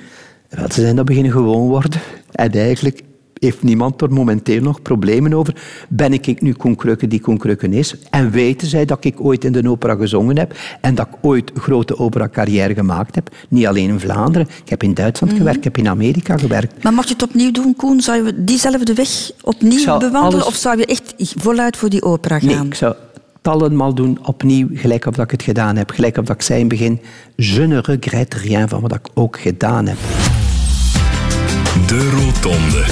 Wel, ze zijn dat beginnen gewoon worden. En eigenlijk heeft niemand er momenteel nog problemen over. Ben ik nu Koen Krukke die Koen Krukke is? En weten zij dat ik ooit in de opera gezongen heb en dat ik ooit een grote opera-carrière gemaakt heb? Niet alleen in Vlaanderen. Ik heb in Duitsland gewerkt, ik heb in Amerika gewerkt. Maar mocht je het opnieuw doen, Koen? Zou je diezelfde weg opnieuw bewandelen? alles- Of zou je echt voluit voor die opera gaan? Nee, ik zou tallenmaal doen opnieuw, gelijk op dat ik het gedaan heb. Gelijk op dat ik zei in het begin, je ne regrette rien van wat ik ook gedaan heb. De Rotonde.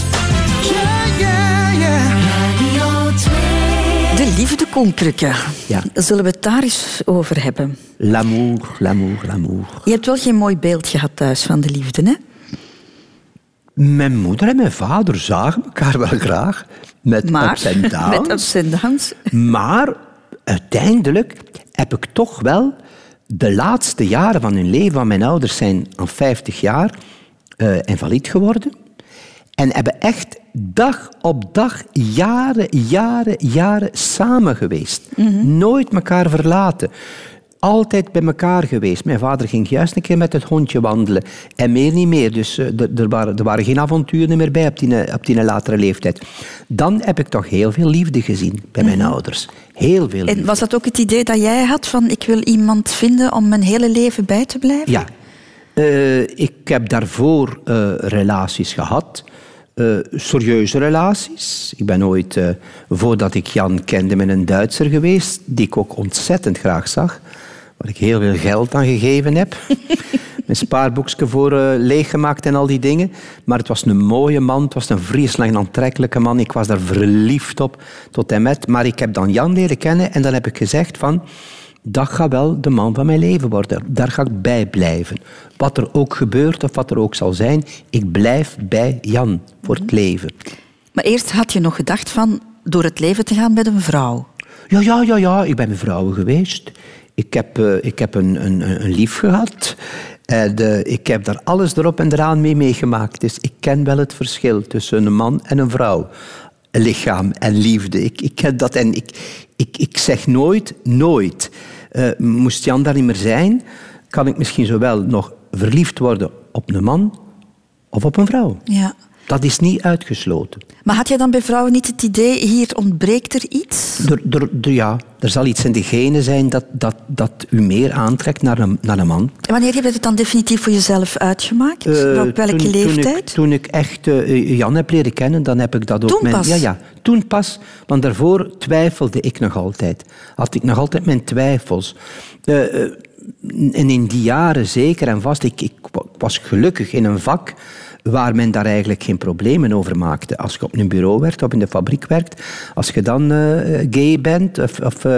De liefde, Krukke. Ja. Zullen we het daar eens over hebben? L'amour, l'amour, l'amour. Je hebt wel geen mooi beeld gehad thuis van de liefde, hè? Mijn moeder en mijn vader zagen elkaar wel graag. Met Maar, ups en downs. met ups en downs. Maar uiteindelijk heb ik toch wel de laatste jaren van hun leven, van mijn ouders zijn al 50 jaar eh invalide geworden. En hebben echt dag op dag, jaren, jaren, jaren samen geweest. Nooit elkaar verlaten. Altijd bij elkaar geweest. Mijn vader ging juist een keer met het hondje wandelen. En meer niet meer. Dus eh, er, waren, er waren geen avonturen meer bij op die, op die latere leeftijd. Dan heb ik toch heel veel liefde gezien bij mijn ouders. Heel veel liefde. En was dat ook het idee dat jij had van ik wil iemand vinden om mijn hele leven bij te blijven? Ja. Eh, ik heb daarvoor eh, relaties gehad. eh, serieuze relaties. Ik ben ooit, voordat ik Jan kende, met een Duitser geweest, die ik ook ontzettend graag zag. Waar ik heel veel geld aan gegeven heb. Mijn spaarboekje voor leeggemaakt en al die dingen. Maar het was een mooie man, het was een vreselijk aantrekkelijke man. Ik was daar verliefd op, tot en met. Maar ik heb dan Jan leren kennen en dan heb ik gezegd van... Dat gaat wel de man van mijn leven worden. Daar ga ik bij blijven. Wat er ook gebeurt of wat er ook zal zijn, ik blijf bij Jan voor het leven. Maar eerst had je nog gedacht van door het leven te gaan met een vrouw. Ja, ja, ja, ja. Ik ben met vrouwen geweest. Ik heb, eh, ik heb een, een, een lief gehad. En, eh, ik heb daar alles erop en eraan mee meegemaakt. Dus ik ken wel het verschil tussen een man en een vrouw. Lichaam en liefde. Ik, ik ken dat en ik, ik, ik zeg nooit, nooit. Eh, moest Jan daar niet meer zijn, kan ik misschien zowel nog verliefd worden op een man of op een vrouw. Ja. Dat is niet uitgesloten. Maar had je dan bij vrouwen niet het idee, hier ontbreekt er iets? Er, er, er- ja, er zal iets in de genen zijn dat, dat, dat u meer aantrekt naar een, naar een man. En wanneer heb je het dan definitief voor jezelf uitgemaakt? Eh, Op welke toen- leeftijd? Toen ik, toen ik echt eh, Jan heb leren kennen, dan heb ik dat ook... Toen mijn- pas? Ja, ja, toen pas. Want daarvoor twijfelde ik nog altijd. Had ik nog altijd mijn twijfels. Eh, en in die jaren zeker en vast, ik, ik wa- was gelukkig in een vak waar men daar eigenlijk geen problemen over maakte. Als je op een bureau werkt of in de fabriek werkt, als je dan eh, gay bent of, of, eh,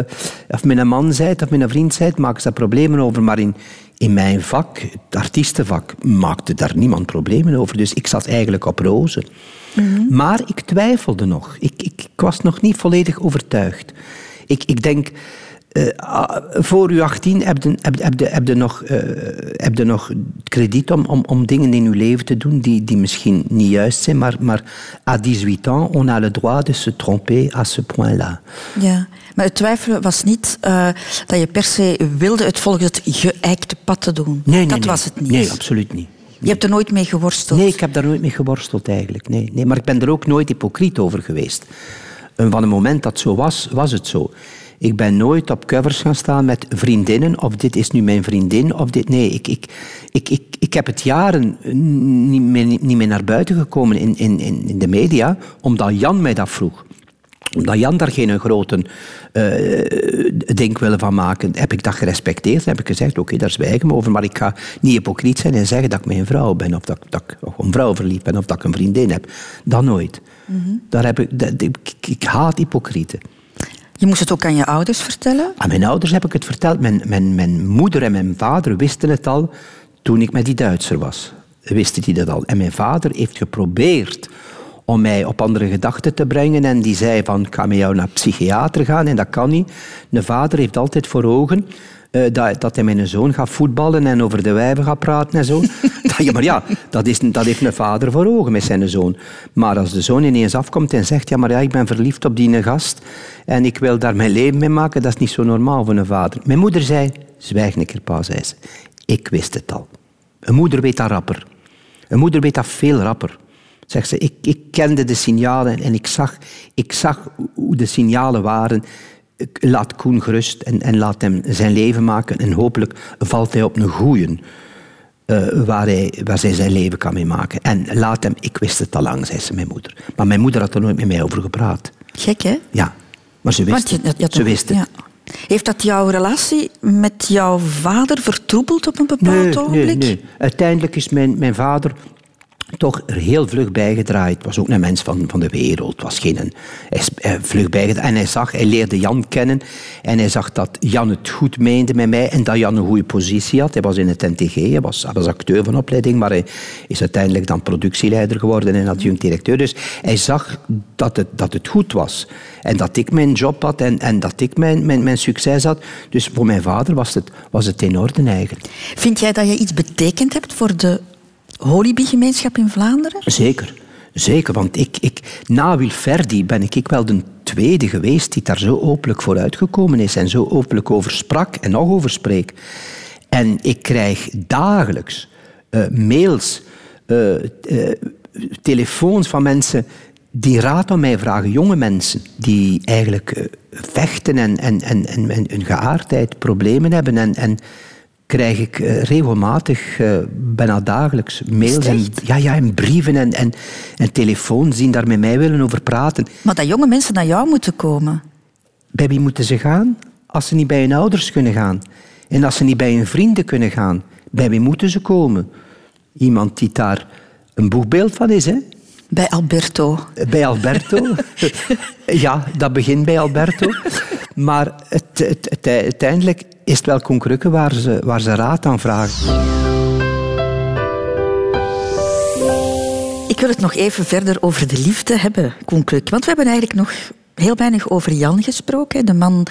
of met een man bent of met een vriend bent, maken ze daar problemen over. Maar in, in mijn vak, het artiestenvak, maakte daar niemand problemen over. Dus ik zat eigenlijk op rozen. Maar ik twijfelde nog. Ik, ik, ik was nog niet volledig overtuigd. Ik, ik denk, eh, ah, voor u 18 heb je, heb, heb, je- heb, je nog, eh, heb je nog krediet om, om, om dingen in uw leven te doen die, die misschien niet juist zijn. Maar, maar à 18 ans, on a le droit de se tromper à ce point-là. Ja, maar het twijfelen was niet eh, dat je per se wilde het volgens het geëikte pad te doen. Nee, nee, dat nee. was het niet. Nee, absoluut niet. Je hebt er nooit mee geworsteld. Nee, ik heb daar nooit mee geworsteld eigenlijk. Nee, nee, maar ik ben er ook nooit hypocriet over geweest. En van het moment dat het zo was, was het zo. Ik ben nooit op covers gaan staan met vriendinnen, of dit is nu mijn vriendin, of dit... Nee, ik, ik, ik, ik, ik heb het jaren niet meer, niet meer naar buiten gekomen in, in, in de media, omdat Jan mij dat vroeg omdat Jan daar geen grote eh ding willen van maken, heb ik dat gerespecteerd. Dan heb ik gezegd, oké, daar zwijgen we over. Maar ik ga niet hypocriet zijn en zeggen dat ik mijn vrouw ben. Of dat, dat ik op een vrouw verliefd ben. Of dat ik een vriendin heb. Dat nooit. Daar heb ik, dat- ik, ik haat hypocrieten. Je moest het ook aan je ouders vertellen. Aan mijn ouders heb ik het verteld. Mijn, mijn, mijn moeder en mijn vader wisten het al toen ik met die Duitser was. Wisten die dat al. En mijn vader heeft geprobeerd om mij op andere gedachten te brengen. En die zei van, ik ga met jou naar psychiater gaan. En dat kan niet. Mijn vader heeft altijd voor ogen eh, dat, dat hij met een zoon gaat voetballen en over de wijven gaat praten en zo. Dat- ja, maar ja, dat, is, dat heeft een vader voor ogen met zijn zoon. Maar als de zoon ineens afkomt en zegt, ja, maar ja, ik ben verliefd op die gast en ik wil daar mijn leven mee maken, dat is niet zo normaal voor een vader. Mijn moeder zei, zwijg een keer, pa, zei ze. Ik wist het al. Een moeder weet dat rapper. Een moeder weet dat veel rapper. Zegt ze, ik, ik kende de signalen en ik zag, ik zag hoe de signalen waren. Laat Koen gerust en, en laat hem zijn leven maken. En hopelijk valt hij op een goeien eh, waar, hij, waar zij zijn leven kan mee maken. En laat hem, ik wist het al lang, zei ze, mijn moeder. Maar mijn moeder had er nooit met mij over gepraat. Gek, hè? Ja, maar ze wist je- het. ze wist het. ja. Heeft dat jouw relatie met jouw vader vertroebeld op een bepaald Nee, ogenblik? nee, nee. Uiteindelijk is mijn, mijn vader toch er heel vlug bijgedraaid. was ook een mens van, van de wereld. Was geen, een- eh, vlug bijgedraaid. En hij zag, hij leerde Jan kennen. En hij zag dat Jan het goed meende met mij. En dat Jan een goede positie had. Hij was in het NTG. Hij was, hij was acteur van opleiding. Maar hij is uiteindelijk dan productieleider geworden en adjunct-directeur. Dus hij zag dat het, dat het goed was. En dat ik mijn job had en, en dat ik mijn, mijn, mijn succes had. Dus voor mijn vader was het, was het in orde eigenlijk. Vind jij dat je iets betekend hebt voor de Holibi-gemeenschap in Vlaanderen? Zeker. Zeker, want ik, ik, na Wilferdi ben ik, ik wel de tweede geweest die daar zo openlijk voor uitgekomen is en zo openlijk over sprak en nog over spreekt. En ik krijg dagelijks eh, mails, eh, eh, telefoons van mensen die raad aan mij vragen, jonge mensen die eigenlijk vechten en, en, en, en, en hun geaardheid problemen hebben. En, en krijg ik eh, regelmatig, eh, bijna dagelijks, mails en, ja, ja, en brieven en, en, en telefoons die daar met mij willen over praten. Maar dat jonge mensen naar jou moeten komen. Bij wie moeten ze gaan? Als ze niet bij hun ouders kunnen gaan. En als ze niet bij hun vrienden kunnen gaan, bij wie moeten ze komen? Iemand die daar een boegbeeld van is, hè? Bij Alberto. Bij Alberto. ja, dat begint bij Alberto. Maar het, het, het- uiteindelijk is het wel Koen Krukke waar ze, waar ze raad aan vragen. Ik wil het nog even verder over de liefde hebben, Koen Kruk. Want we hebben eigenlijk nog heel weinig over Jan gesproken. De man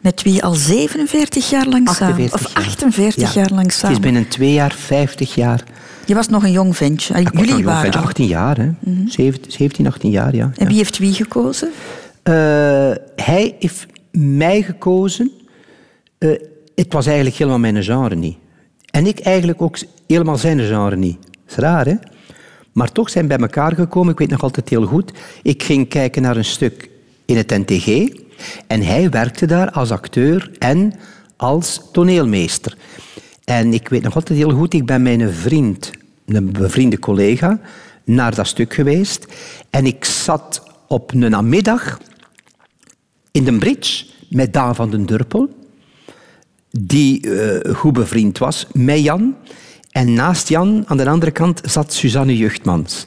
met wie al 47 jaar lang samen... 48 Of jaar. 48 Ja. jaar lang Het is samen. binnen twee jaar 50 jaar. Je was nog een jong ventje. Ik Jullie jong waren ventje, al. 18 jaar, hè? 17, 17, 18 jaar, ja. En wie heeft wie gekozen? Eh, hij heeft mij gekozen. Eh, het was eigenlijk helemaal mijn genre niet. En ik eigenlijk ook helemaal zijn genre niet. Dat is raar, hè? Maar toch zijn bij elkaar gekomen, ik weet nog altijd heel goed. Ik ging kijken naar een stuk in het NTG. En hij werkte daar als acteur en als toneelmeester. En ik weet nog altijd heel goed, ik ben een vriend, een bevriende collega, naar dat stuk geweest. En ik zat op een namiddag in de bridge met Daan van den Durpel, die uh, goed bevriend was met Jan. En naast Jan, aan de andere kant, zat Suzanne Juchtmans.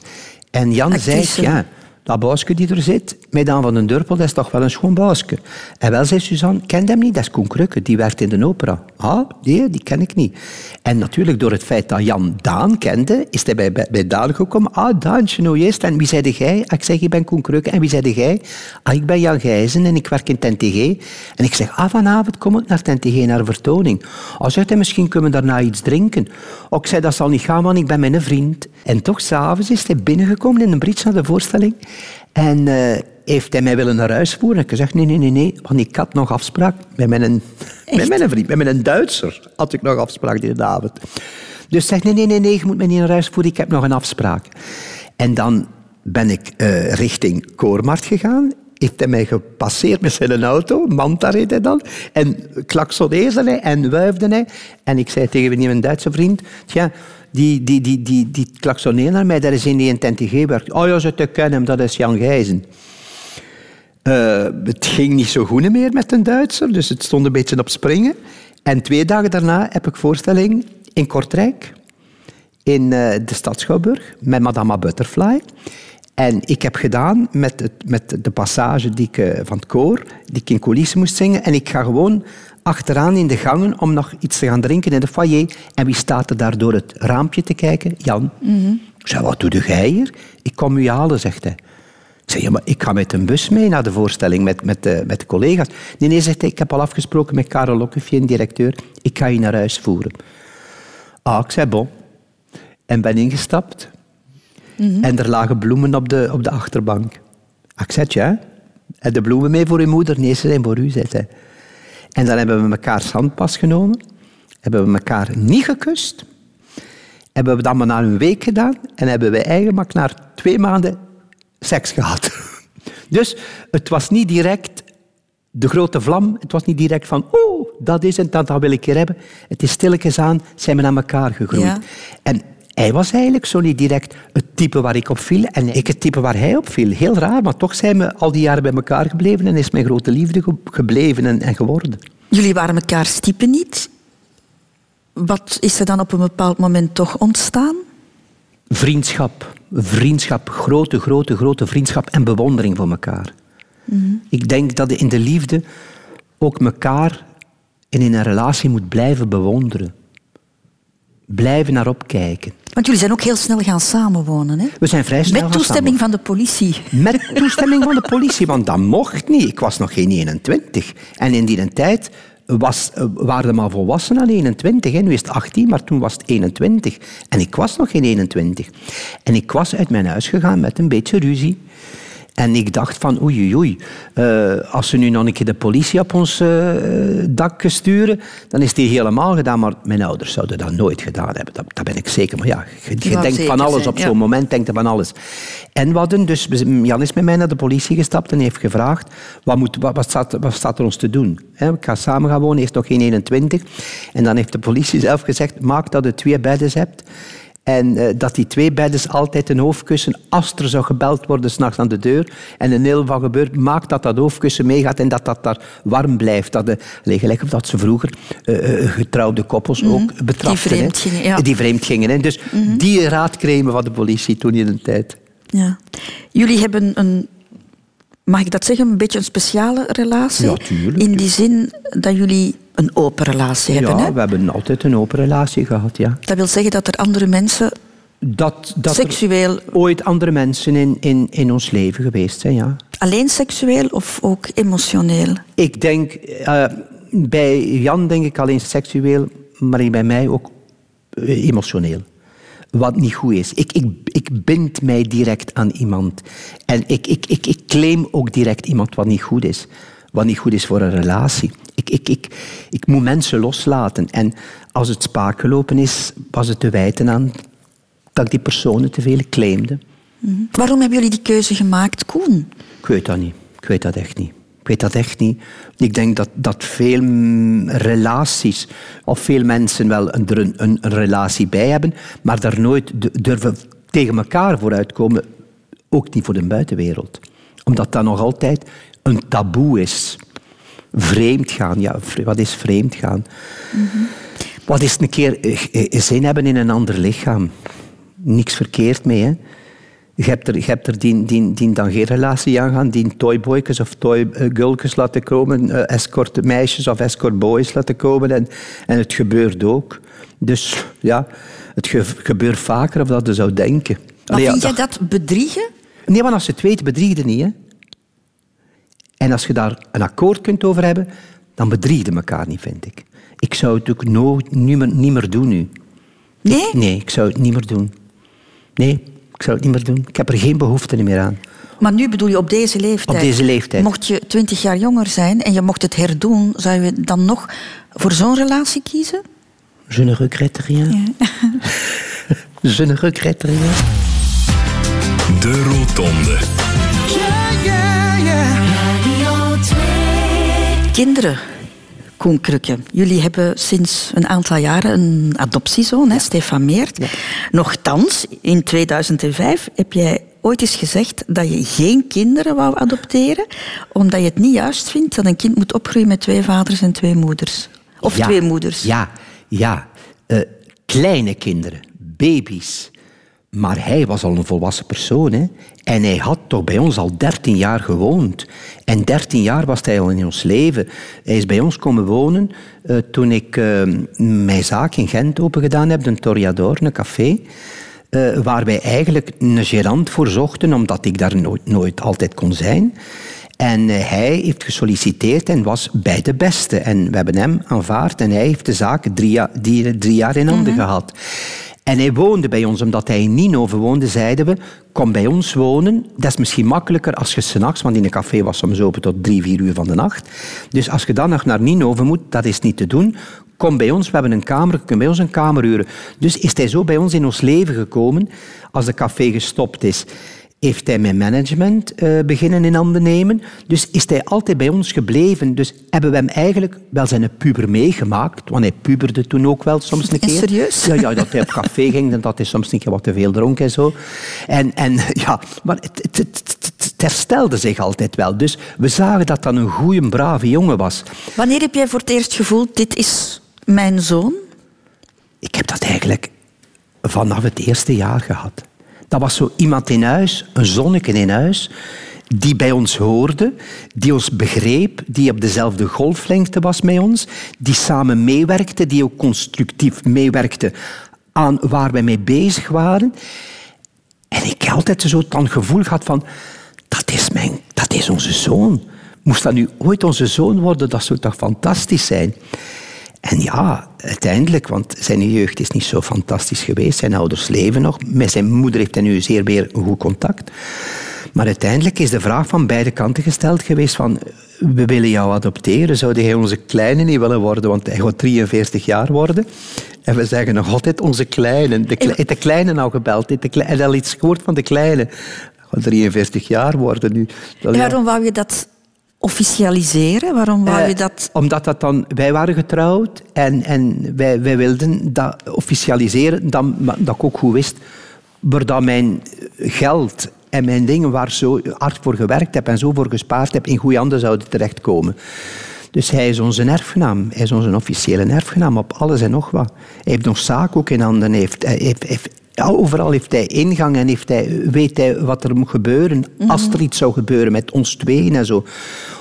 En Jan zei, ja, dat buisje die er zit, met Daan van den Durpel, dat is toch wel een schoon buisje. En wel, zei Suzanne, ken hem niet, dat is Koen Krukke, die werkt in de opera. Ah, nee, die ken ik niet. En natuurlijk, door het feit dat Jan Daan kende, is hij bij, bij, Daan gekomen. Ah, Daantje, nou eerst. En wie zei jij? Ah, ik zeg, ik ben Koen Krukke. En wie zei jij? Ah, ik ben Jan Gijzen en ik werk in TNTG. En ik zeg, ah, vanavond kom ik naar TNTG, naar een vertoning. Als zegt hij, misschien kunnen daarna iets drinken. Ook zei, dat zal niet gaan, want ik ben mijn vriend. En toch, s'avonds is hij binnengekomen in een bridge naar de voorstelling. En uh, heeft hij mij willen naar huis voeren? Ik heb gezegd, nee, nee, nee, nee, want ik had nog afspraak met mijn, met mijn vriend, met mijn Duitser had ik nog afspraak die avond. Dus zegt, nee, nee, nee, nee, je moet mij niet naar huis voeren, ik heb nog een afspraak. En dan ben ik uh, richting Koormart gegaan. Heeft hij mij gepasseerd met zijn auto, Manta reed hij dan. En klaksoneerde hij en wuifde hij. En ik zei tegen mijn Duitse vriend, tja, die, die, die, die, die naar mij, dat is in die NTG werkt. Oh ja, ze te kennen dat is Jan Gijzen. Uh, het ging niet zo goed meer met een Duitser, dus het stond een beetje op springen. En twee dagen daarna heb ik voorstelling in Kortrijk, in uh, de stad Schouwburg, met Madame Butterfly. En ik heb gedaan met, het, met de passage die ik, uh, van het koor, die ik in coulissen moest zingen. En ik ga gewoon achteraan in de gangen om nog iets te gaan drinken in de foyer. En wie staat er daar door het raampje te kijken? Jan. Mm Ik zei, wat doe jij hier? Ik kom u halen, zegt hij. Ik zei, ja, maar ik ga met een bus mee naar de voorstelling met, met, de, met de collega's. Nee, nee, zegt hij, ik heb al afgesproken met Karel Lokkefje, directeur. Ik ga je naar huis voeren. Ah, ik zei, bon. En ben ingestapt. Mhm. En er lagen bloemen op de, op de achterbank. Ah, ik zei, ja. En de bloemen mee voor uw moeder? Nee, ze zijn voor u, zei hij. En dan hebben we elkaar handpas genomen. Hebben we elkaar niet gekust. Hebben we dat maar na een week gedaan. En hebben we eigenlijk na twee maanden seks gehad. Dus het was niet direct de grote vlam. Het was niet direct van, oh, dat is het, dat, dat wil ik hier hebben. Het is stilletjes aan, zijn we naar elkaar gegroeid. En hij was eigenlijk zo niet direct het type waar ik op viel en ik het type waar hij op viel. Heel raar, maar toch zijn we al die jaren bij elkaar gebleven en is mijn grote liefde gebleven en, en geworden. Jullie waren elkaar type niet. Wat is er dan op een bepaald moment toch ontstaan? Vriendschap. Vriendschap. Grote, grote, grote vriendschap en bewondering voor elkaar. Mhm. Ik denk dat je in de liefde ook elkaar en in een relatie moet blijven bewonderen blijven naar opkijken. Want jullie zijn ook heel snel gaan samenwonen, hè? We zijn vrij snel Met toestemming van de politie. Met toestemming van de politie, want dat mocht niet. Ik was nog geen 21. En in die tijd was, waren we maar volwassenen aan 21. Hè. Nu is het 18, maar toen was het 21. En ik was nog geen 21. En ik was uit mijn huis gegaan met een beetje ruzie. En ik dacht van oei oei oei, uh, als ze nu nog een keer de politie op ons uh, dak sturen, dan is die helemaal gedaan. Maar mijn ouders zouden dat nooit gedaan hebben. Dat, dat ben ik zeker. Maar ja, je, je denkt van alles op zo'n moment, denkt van alles. En wat dus, Jan is met mij naar de politie gestapt en heeft gevraagd, wat, moet, wat, wat, staat, wat staat, er ons te doen? He, ik ga samen gaan wonen, is nog geen 21. En dan heeft de politie zelf gezegd, maak dat je twee bedden hebt. En uh, dat die twee bedden altijd een hoofdkussen, als er zou gebeld worden s'nachts aan de deur en een heel van gebeurt, maakt dat dat hoofdkussen meegaat en dat dat daar warm blijft. Dat de, gelijk of dat ze vroeger uh, getrouwde koppels mm -hmm. ook betraften. Die vreemd gingen, ja. Die vreemd gingen. Dus mm -hmm. die raad kregen van de politie toen in de tijd. Ja. Jullie hebben een mag ik dat zeggen, een beetje een speciale relatie? Ja, tuurlijk. In die zin dat jullie een open relatie hebben, Ja, we hebben altijd een open relatie gehad, ja. Dat wil zeggen dat er andere mensen dat, dat seksueel... ooit andere mensen in, in, in ons leven geweest zijn, ja. Alleen seksueel of ook emotioneel? Ik denk, uh, bij Jan denk ik alleen seksueel, maar bij mij ook uh, emotioneel wat niet goed is. Ik, ik, ik bind mij direct aan iemand. En ik, ik, ik, ik claim ook direct iemand wat niet goed is. Wat niet goed is voor een relatie. Ik, ik, ik, ik moet mensen loslaten. En als het spaak gelopen is, was het te wijten aan dat ik die personen te veel claimde. Waarom hebben jullie die keuze gemaakt, Koen? Ik weet dat niet. Ik weet dat echt niet. Ik weet dat echt niet. Ik denk dat, dat veel relaties, of veel mensen wel een, er een, relatie bij hebben, maar daar nooit du- durven tegen elkaar vooruitkomen, ook niet voor de buitenwereld. Omdat dat nog altijd een taboe is. Vreemd gaan, ja, wat is vreemd gaan? Wat is een keer eh, eh, zin hebben in een ander lichaam? Niks verkeerd mee, hè? Je hebt er, je hebt er die, die, die dan geen relatie aan gaan, die toyboykes of toygulkes laten komen, eh, escort meisjes of escort boys laten komen. En, en het gebeurt ook. Dus ja, het ge- gebeurt vaker of dat je zou denken. Maar Allee, ja, vind jij dat bedriegen? Nee, want als je het weet, bedrieg je niet. Hè? En als je daar een akkoord kunt over hebben, dan bedrieg je elkaar niet, vind ik. Ik zou het ook nooit, niet, meer, niet meer doen nu. Nee? Nee, ik zou het niet meer doen. Nee, ik zou het niet meer doen. Ik heb er geen behoefte meer aan. Maar nu bedoel je op deze leeftijd? Op deze leeftijd. Mocht je twintig jaar jonger zijn en je mocht het herdoen, zou je dan nog voor zo'n relatie kiezen? Je ne regrette rien. Je ne regrette rien. De Rotonde. Kinderen, Koen Krukke. Jullie hebben sinds een aantal jaren een adoptiezoon, hè, Stefan Meert. Nochtans, in 2005 heb jij ooit eens gezegd dat je geen kinderen wou adopteren, omdat je het niet juist vindt dat een kind moet opgroeien met twee vaders en twee moeders. Of Ja, twee moeders. Ja, ja. Eh, kleine kinderen, baby's. Maar hij was al een volwassen persoon. Hè? En hij had toch bij ons al 13 jaar gewoond. En 13 jaar was hij al in ons leven. Hij is bij ons komen wonen eh, toen ik eh, mijn zaak in Gent opengedaan heb, een Toriador, een café. eh, waar wij eigenlijk een gerant voor zochten, omdat ik daar nooit, nooit altijd kon zijn. En hij heeft gesolliciteerd en was bij de beste. En we hebben hem aanvaard en hij heeft de zaak drie, jaar- drie jaar in handen gehad. En hij woonde bij ons, omdat hij in Ninove woonde, zeiden we, kom bij ons wonen. Dat is misschien makkelijker als je s'nachts, want in een café was soms open tot drie, vier uur van de nacht. Dus als je dan nog naar Ninove moet, dat is niet te doen. Kom bij ons, we hebben een kamer, je kunt bij ons een kamer huren. Dus is hij zo bij ons in ons leven gekomen, als de café gestopt is heeft hij mijn management eh, beginnen in handen nemen. Dus is hij altijd bij ons gebleven. Dus hebben we hem eigenlijk wel zijn puber meegemaakt. Want hij puberde toen ook wel soms een En keer. serieus? Ja, ja, dat hij op café ging en dat hij soms een keer wat te veel dronk en zo. En, en ja, maar het, het, het, het- het herstelde zich altijd wel. Dus we zagen dat dat een goede, brave jongen was. Wanneer heb jij voor het eerst gevoeld, dit is mijn zoon? Ik heb dat eigenlijk vanaf het eerste jaar gehad. Dat was zo iemand in huis, een zonneke in huis, die bij ons hoorde, die ons begreep, die op dezelfde golflengte was met ons, die samen meewerkte, die ook constructief meewerkte aan waar wij mee bezig waren. En ik heb altijd zo het gevoel gehad van, dat is, mijn, dat is onze zoon. Moest dat nu ooit onze zoon worden, dat zou toch fantastisch zijn. En ja, uiteindelijk, want zijn jeugd is niet zo fantastisch geweest. Zijn ouders leven nog. Met zijn moeder heeft hij nu zeer weer een goed contact. Maar uiteindelijk is de vraag van beide kanten gesteld geweest van... We willen jou adopteren. Zou jij onze kleine niet willen worden? Want hij gaat 43 jaar worden. En we zeggen nog altijd onze kleine. De, kle- de kleine nou gebeld? Je al iets gehoord van de kleine? Hij gaat 43 jaar worden nu. En waarom wou je dat officialiseren? Waarom wou Eh, je dat... Omdat dat dan, wij waren getrouwd en, en wij, wij wilden dat officialiseren, dan, dat ik ook goed wist waar dat mijn geld en mijn dingen waar ik zo hard voor gewerkt heb en zo voor gespaard heb, in goede handen zouden terechtkomen. Dus hij is onze erfgenaam. Hij is onze officiële erfgenaam op alles en nog wat. Hij heeft nog zaak ook in handen. Hij heeft, hij heeft, heeft- ja, overal heeft hij ingang en heeft hij, weet hij wat er moet gebeuren. Als er iets zou gebeuren met ons tweeën en zo.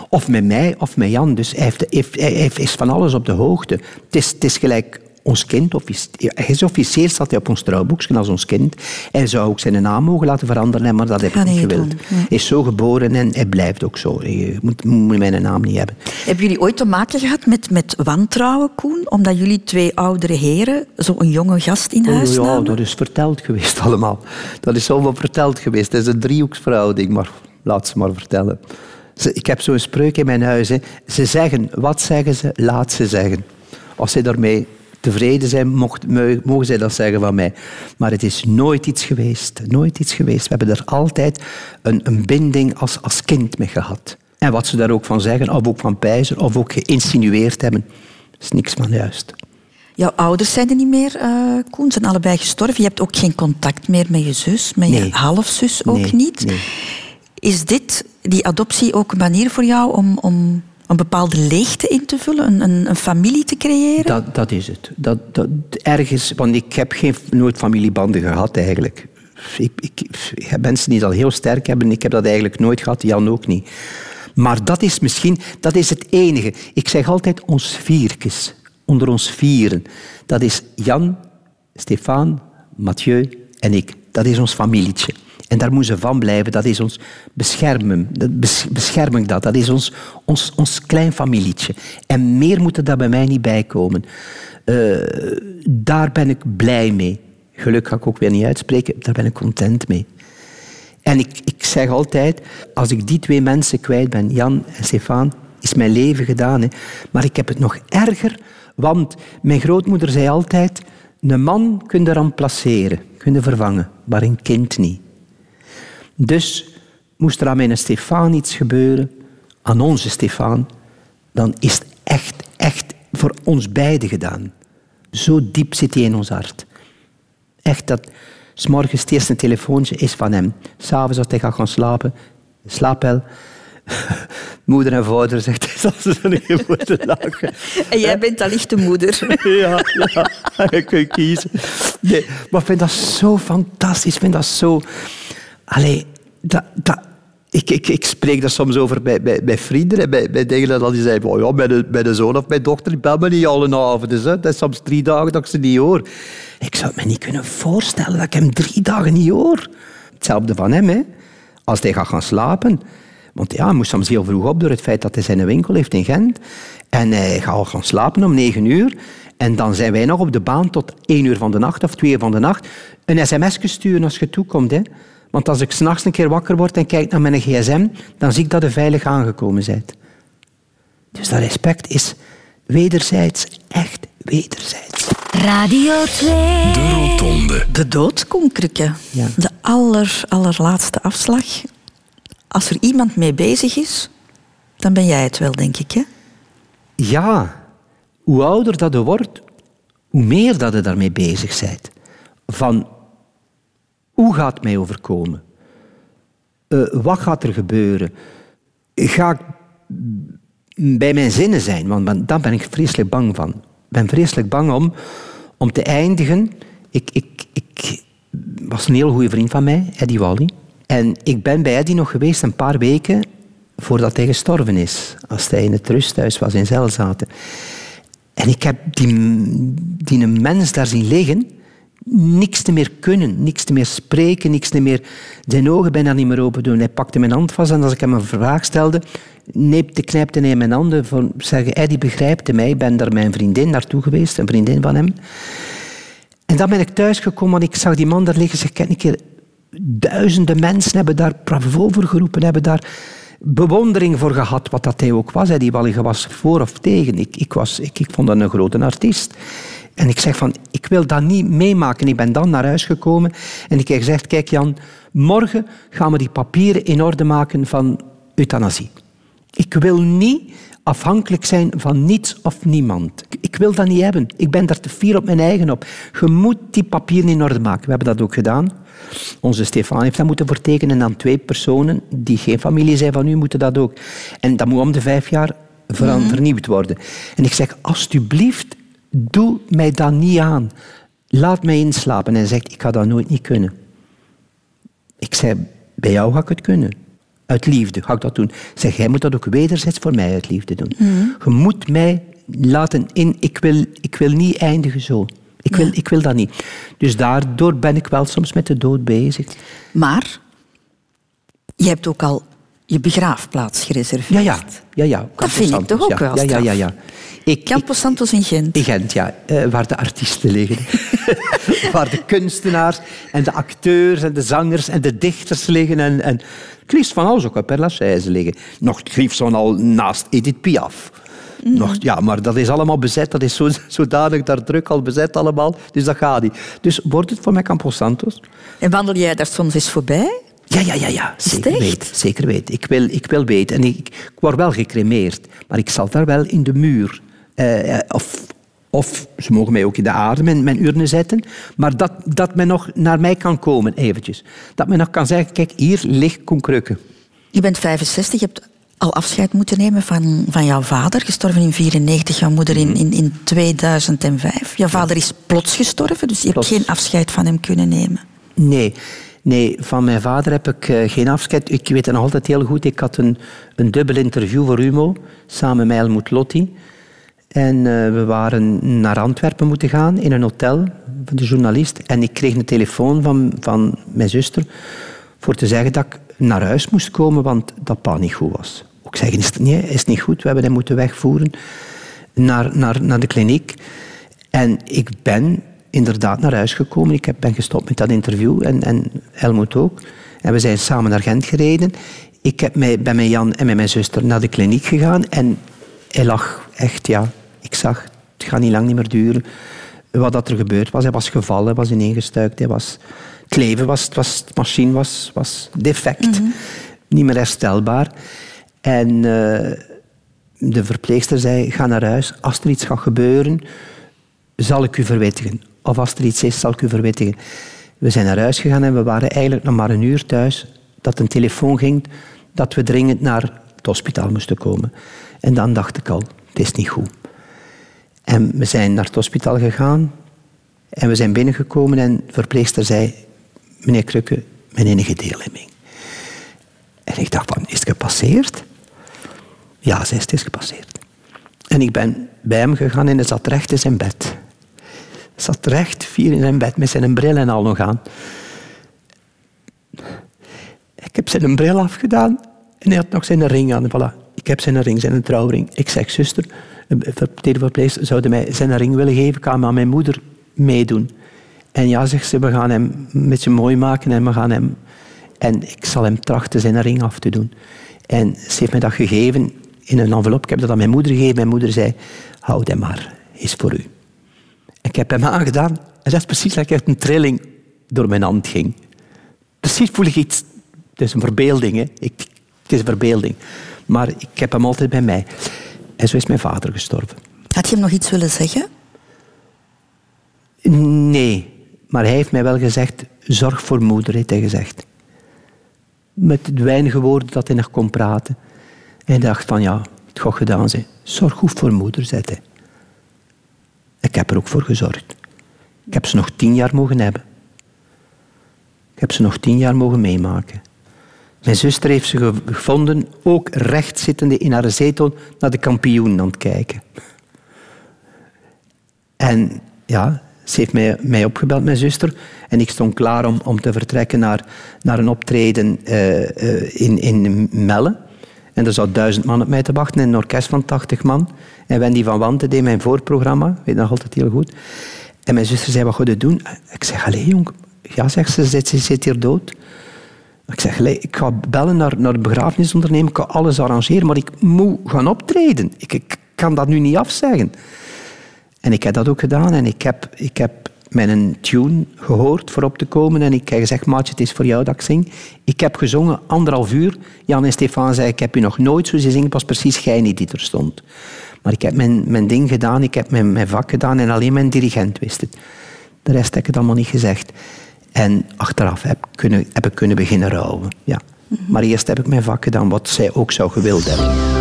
Of met mij of met Jan. Dus hij, heeft, hij is van alles op de hoogte. Het is, het is gelijk ons kind. Hij is officieel staat hij op ons trouwboekje als ons kind. Hij zou ook zijn naam mogen laten veranderen, maar dat heb ik niet gewild. nee. Hij is zo geboren en hij blijft ook zo. Je moet, moet mijn naam niet hebben. Hebben jullie ooit te maken gehad met, met wantrouwen, Koen? Omdat jullie twee oudere heren zo'n jonge gast in huis Oh, ja, namen? dat is verteld geweest allemaal. Dat is allemaal verteld geweest. Het is een driehoeksverhouding, maar laat ze maar vertellen. Ik heb zo'n spreuk in mijn huis. Hè. Ze zeggen, wat zeggen ze? Laat ze zeggen. Als ze daarmee tevreden zijn, mocht, mogen zij dat zeggen van mij. Maar het is nooit iets geweest. Nooit iets geweest. We hebben er altijd een, een binding als, als kind mee gehad. En wat ze daar ook van zeggen, of ook van pijzen, of ook geïnsinueerd hebben, is niks van juist. Jouw ouders zijn er niet meer, uh, Koen, zijn allebei gestorven. Je hebt ook geen contact meer met je zus, met je halfzus ook niet. Nee. Is dit, die adoptie, ook een manier voor jou om, om een bepaalde leegte in te vullen, een, een, familie te creëren? Dat, dat is het. Dat, dat, ergens, want ik heb geen, nooit familiebanden gehad eigenlijk. Ik, ik, mensen die dat heel sterk hebben. Ik heb dat eigenlijk nooit gehad, Jan ook niet. Maar dat is misschien dat is het enige. Ik zeg altijd ons vierkes, onder ons vieren. Dat is Jan, Stefan, Mathieu en ik. Dat is ons familietje. En daar moeten ze van blijven. Dat is ons beschermen. Bescherming dat. Dat is ons, ons, ons klein familietje. En meer moet er daar bij mij niet bij komen. Uh, daar ben ik blij mee. Geluk ga ik ook weer niet uitspreken. Daar ben ik content mee. En ik, ik zeg altijd, als ik die twee mensen kwijt ben, Jan en Stefan, is mijn leven gedaan. Hè. Maar ik heb het nog erger, want mijn grootmoeder zei altijd, een man kun je eraan placeren, kun je vervangen, maar een kind niet. Dus moest er aan mijn Stefan iets gebeuren, aan onze Stefan, dan is het echt, echt voor ons beiden gedaan. Zo diep zit hij in ons hart. Echt dat, S'morgens het eerste telefoontje is van hem. S'avonds als hij gaat gaan slapen, slaap wel. Moeder en vader zegt hij zal ze niet moeten lachen. En jij bent allicht de moeder. ja, ja, je kunt kiezen. Nee, maar ik vind dat zo fantastisch. Ik vind dat zo... Allee, dat, ik, ik, ik spreek daar soms over bij, bij, bij vrienden en bij, bij dingen dat die zeggen, oh ja, bij de zoon of mijn dochter, bel me niet alle avond. Dus, hè. Dat is soms drie dagen dat ik ze niet hoor. Ik zou me niet kunnen voorstellen dat ik hem drie dagen niet hoor. Hetzelfde van hem, hè. Als hij gaat gaan slapen. Want ja, hij moest soms heel vroeg op door het feit dat hij zijn winkel heeft in Gent. En hij gaat al gaan slapen om negen uur. En dan zijn wij nog op de baan tot één uur van de nacht of twee uur van de nacht. Een sms sturen als je toekomt. Hè. Want als ik s'nachts een keer wakker word en kijk naar mijn gsm, dan zie ik dat je veilig aangekomen bent. Dus dat respect is wederzijds, echt wederzijds. Radio 2. De Rotonde. De. Ja. De aller, allerlaatste afslag. Als er iemand mee bezig is, dan ben jij het wel, denk ik, hè? Ja. Hoe ouder dat je wordt, hoe meer dat je daarmee bezig bent. Van hoe gaat het mij overkomen? Uh, wat gaat er gebeuren? Ga ik bij mijn zinnen zijn? Want daar ben ik vreselijk bang van. Ik ben vreselijk bang om, om te eindigen. Ik, ik, ik was een heel goede vriend van mij, Eddie Wally. En ik ben bij Eddie nog geweest een paar weken voordat hij gestorven is. Als hij in het rusthuis was in Zelzaten. En ik heb die, die mens daar zien liggen niks te meer kunnen, niks te meer spreken, niks te meer... Zijn ogen bijna niet meer open doen. Hij pakte mijn hand vast en als ik hem een vraag stelde, neepte, knijpte hij mijn handen voor zeggen, hij die begrijpte mij. Ik ben daar mijn vriendin naartoe geweest, een vriendin van hem. En dan ben ik thuisgekomen en ik zag die man daar liggen. Zeg, een keer, duizenden mensen hebben daar bravo voor geroepen, hebben daar bewondering voor gehad, wat dat hij ook was. Die Wallige was voor of tegen. Ik, ik, was, ik, ik vond dat een grote artiest. En ik zeg van, ik wil dat niet meemaken. Ik ben dan naar huis gekomen en ik heb gezegd, kijk Jan, morgen gaan we die papieren in orde maken van euthanasie. Ik wil niet afhankelijk zijn van niets of niemand. Ik wil dat niet hebben. Ik ben daar te fier op mijn eigen op. Je moet die papieren in orde maken. We hebben dat ook gedaan. Onze Stefan heeft dat moeten voortekenen en dan twee personen die geen familie zijn van u moeten dat ook. En dat moet om de vijf jaar mhm. vernieuwd worden. En ik zeg, alsjeblieft, doe mij dat niet aan. Laat mij inslapen. En hij zegt, ik ga dat nooit niet kunnen. Ik zei, bij jou ga ik het kunnen. Uit liefde ga ik dat doen. zeg, jij moet dat ook wederzijds voor mij uit liefde doen. Mhm. Je moet mij laten in. Ik wil, ik wil niet eindigen zo. Ik wil, ik wil dat niet. Dus daardoor ben ik wel soms met de dood bezig. Maar je hebt ook al je begraafplaats gereserveerd. Ja, ja. ja, ja. Dat vind ik toch ook ja. wel ja, ja, ja, ja. Ik, Campo Santos in Gent. In Gent, ja. Uh, waar de artiesten liggen. waar de kunstenaars en de acteurs en de zangers en de dichters liggen. En, en het liefst van alles ook op Per Lachaise liggen. Nog het liefst van al naast Edith Piaf. Nog, ja, maar dat is allemaal bezet. Dat is zo, zodanig daar druk al bezet allemaal. Dus dat gaat niet. Dus wordt het voor mij Campos Santos. En wandel jij daar soms eens voorbij? Ja, ja, ja, ja. zeker weten. Zeker weten. Ik wil, ik wil weten. En ik, ik word wel gecremeerd. Maar ik zal daar wel in de muur. Eh, of, of ze mogen mij ook in de aarde, mijn, mijn urne zetten. Maar dat, dat men nog naar mij kan komen, eventjes. Dat men nog kan zeggen, kijk, hier ligt Koen Krukke. Je bent 65, je hebt al afscheid moeten nemen van, van jouw vader, gestorven in 94, jouw moeder in, in, in 2005. Jouw vader is plots gestorven, dus je hebt geen afscheid van hem kunnen nemen. Nee, nee, van mijn vader heb ik eh, geen afscheid. Ik weet het nog altijd heel goed. Ik had een, een dubbel interview voor Humo, samen met Helmoet Lotti. En eh, we waren naar Antwerpen moeten gaan, in een hotel, van de journalist. En ik kreeg een telefoon van, van mijn zuster voor te zeggen dat ik naar huis moest komen, want dat pa niet goed was. Ik zeg, is het niet, is het niet goed? We hebben hem moeten wegvoeren naar, naar, naar de kliniek. En ik ben inderdaad naar huis gekomen. Ik ben gestopt met dat interview en, en Helmoet ook. En we zijn samen naar Gent gereden. Ik heb mij, ben met Jan en met mijn zuster naar de kliniek gegaan. En hij lag echt, ja, ik zag, het gaat niet lang niet meer duren. Wat dat er gebeurd was. Hij was gevallen, hij was ineengestuikt. Hij was, het leven was, het was, de machine was, was defect. Niet meer herstelbaar. En eh, de verpleegster zei, ga naar huis. Als er iets gaat gebeuren, zal ik u verwittigen. Of als er iets is, zal ik u verwittigen. We zijn naar huis gegaan en we waren eigenlijk nog maar een uur thuis dat een telefoon ging dat we dringend naar het hospitaal moesten komen. En dan dacht ik al, het is niet goed. En we zijn naar het hospitaal gegaan en we zijn binnengekomen en de verpleegster zei, meneer Krukke, mijn enige deelneming. En ik dacht van, is het gepasseerd? Ja, zei, het is gepasseerd. En ik ben bij hem gegaan en hij zat recht in zijn bed. Hij zat recht vier in zijn bed met zijn bril en al nog aan. Ik heb zijn bril afgedaan en hij had nog zijn ring aan. Voilà. Ik heb zijn ring, zijn trouwring. Ik zeg, zuster, de verpleegster zouden mij zijn ring willen geven. Ik kan met mijn moeder meedoen. En ja, zegt ze, we gaan hem een beetje mooi maken en we gaan hem... En ik zal hem trachten zijn ring af te doen. En ze heeft mij dat gegeven in een envelop. Ik heb dat aan mijn moeder gegeven. Mijn moeder zei, houd hem maar, is voor u. Ik heb hem aangedaan en dat is precies like echt een trilling door mijn hand ging. Precies voel ik iets. Het is een verbeelding, hè. Ik, het is een verbeelding. Maar ik heb hem altijd bij mij. En zo is mijn vader gestorven. Had je hem nog iets willen zeggen? Nee, maar hij heeft mij wel gezegd, zorg voor moeder, heeft hij gezegd. Met de weinige woorden dat hij nog kon praten. En hij dacht van, ja, het gaat gedaan zijn. Zorg goed voor moeder, zei hij. Ik heb er ook voor gezorgd. Ik heb ze nog tien jaar mogen hebben. Ik heb ze nog tien jaar mogen meemaken. Mijn zuster heeft ze ge- gevonden, ook recht zittende in haar zetel, naar de kampioen aan het kijken. En ja, ze heeft mij, opgebeld, mijn zuster. En ik stond klaar om, om te vertrekken naar, naar een optreden eh, eh, in, in Melle. En er zou duizend man op mij te wachten, in een orkest van 80 man. En Wendy van Wanten deed mijn voorprogramma, weet nog altijd heel goed. En mijn zuster zei, wat ga je doen? Ik zeg, allee jong, ja, zegt ze, zit, ze zit hier dood. Ik zeg, ik ga bellen naar, naar het begrafenisondernemer, ik ga alles arrangeren, maar ik moet gaan optreden. Ik, ik kan dat nu niet afzeggen. En ik heb dat ook gedaan en ik heb, ik heb mijn tune gehoord voor op te komen en ik heb gezegd, maatje, het is voor jou dat ik zing. Ik heb gezongen anderhalf uur. Jan en Stefan zei, ik heb u nog nooit zo zien zingen, was precies jij niet die er stond. Maar ik heb mijn, mijn ding gedaan, ik heb mijn, mijn vak gedaan en alleen mijn dirigent wist het. De rest heb ik het allemaal niet gezegd. En achteraf heb, ik kunnen, heb ik kunnen beginnen rouwen. Ja. Maar eerst heb ik mijn vak gedaan, wat zij ook zou gewild hebben.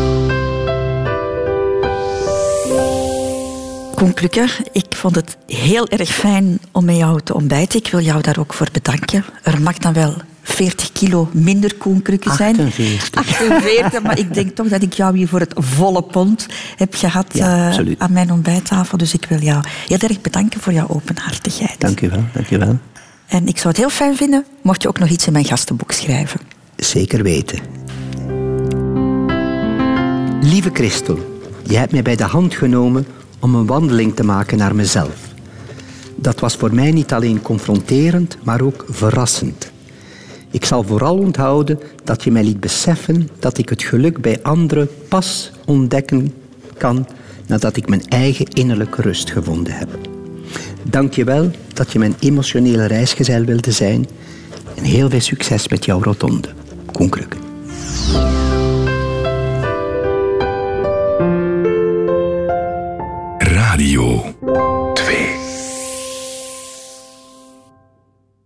Koen Klukker, ik vond het heel erg fijn om met jou te ontbijten. Ik wil jou daar ook voor bedanken. Er mag dan wel 40 kilo minder Koen Klukker zijn. 48. 48, maar ik denk toch dat ik jou hier voor het volle pond heb gehad Ja, eh, aan mijn ontbijttafel. Dus ik wil jou heel erg bedanken voor jouw openhartigheid. Dank u wel, dank u wel. En ik zou het heel fijn vinden mocht je ook nog iets in mijn gastenboek schrijven. Zeker weten. Lieve Christel, je hebt mij bij de hand genomen om een wandeling te maken naar mezelf. Dat was voor mij niet alleen confronterend, maar ook verrassend. Ik zal vooral onthouden dat je mij liet beseffen dat ik het geluk bij anderen pas ontdekken kan nadat ik mijn eigen innerlijke rust gevonden heb. Dank je wel dat je mijn emotionele reisgezel wilde zijn. En heel veel succes met jouw rotonde. Koen.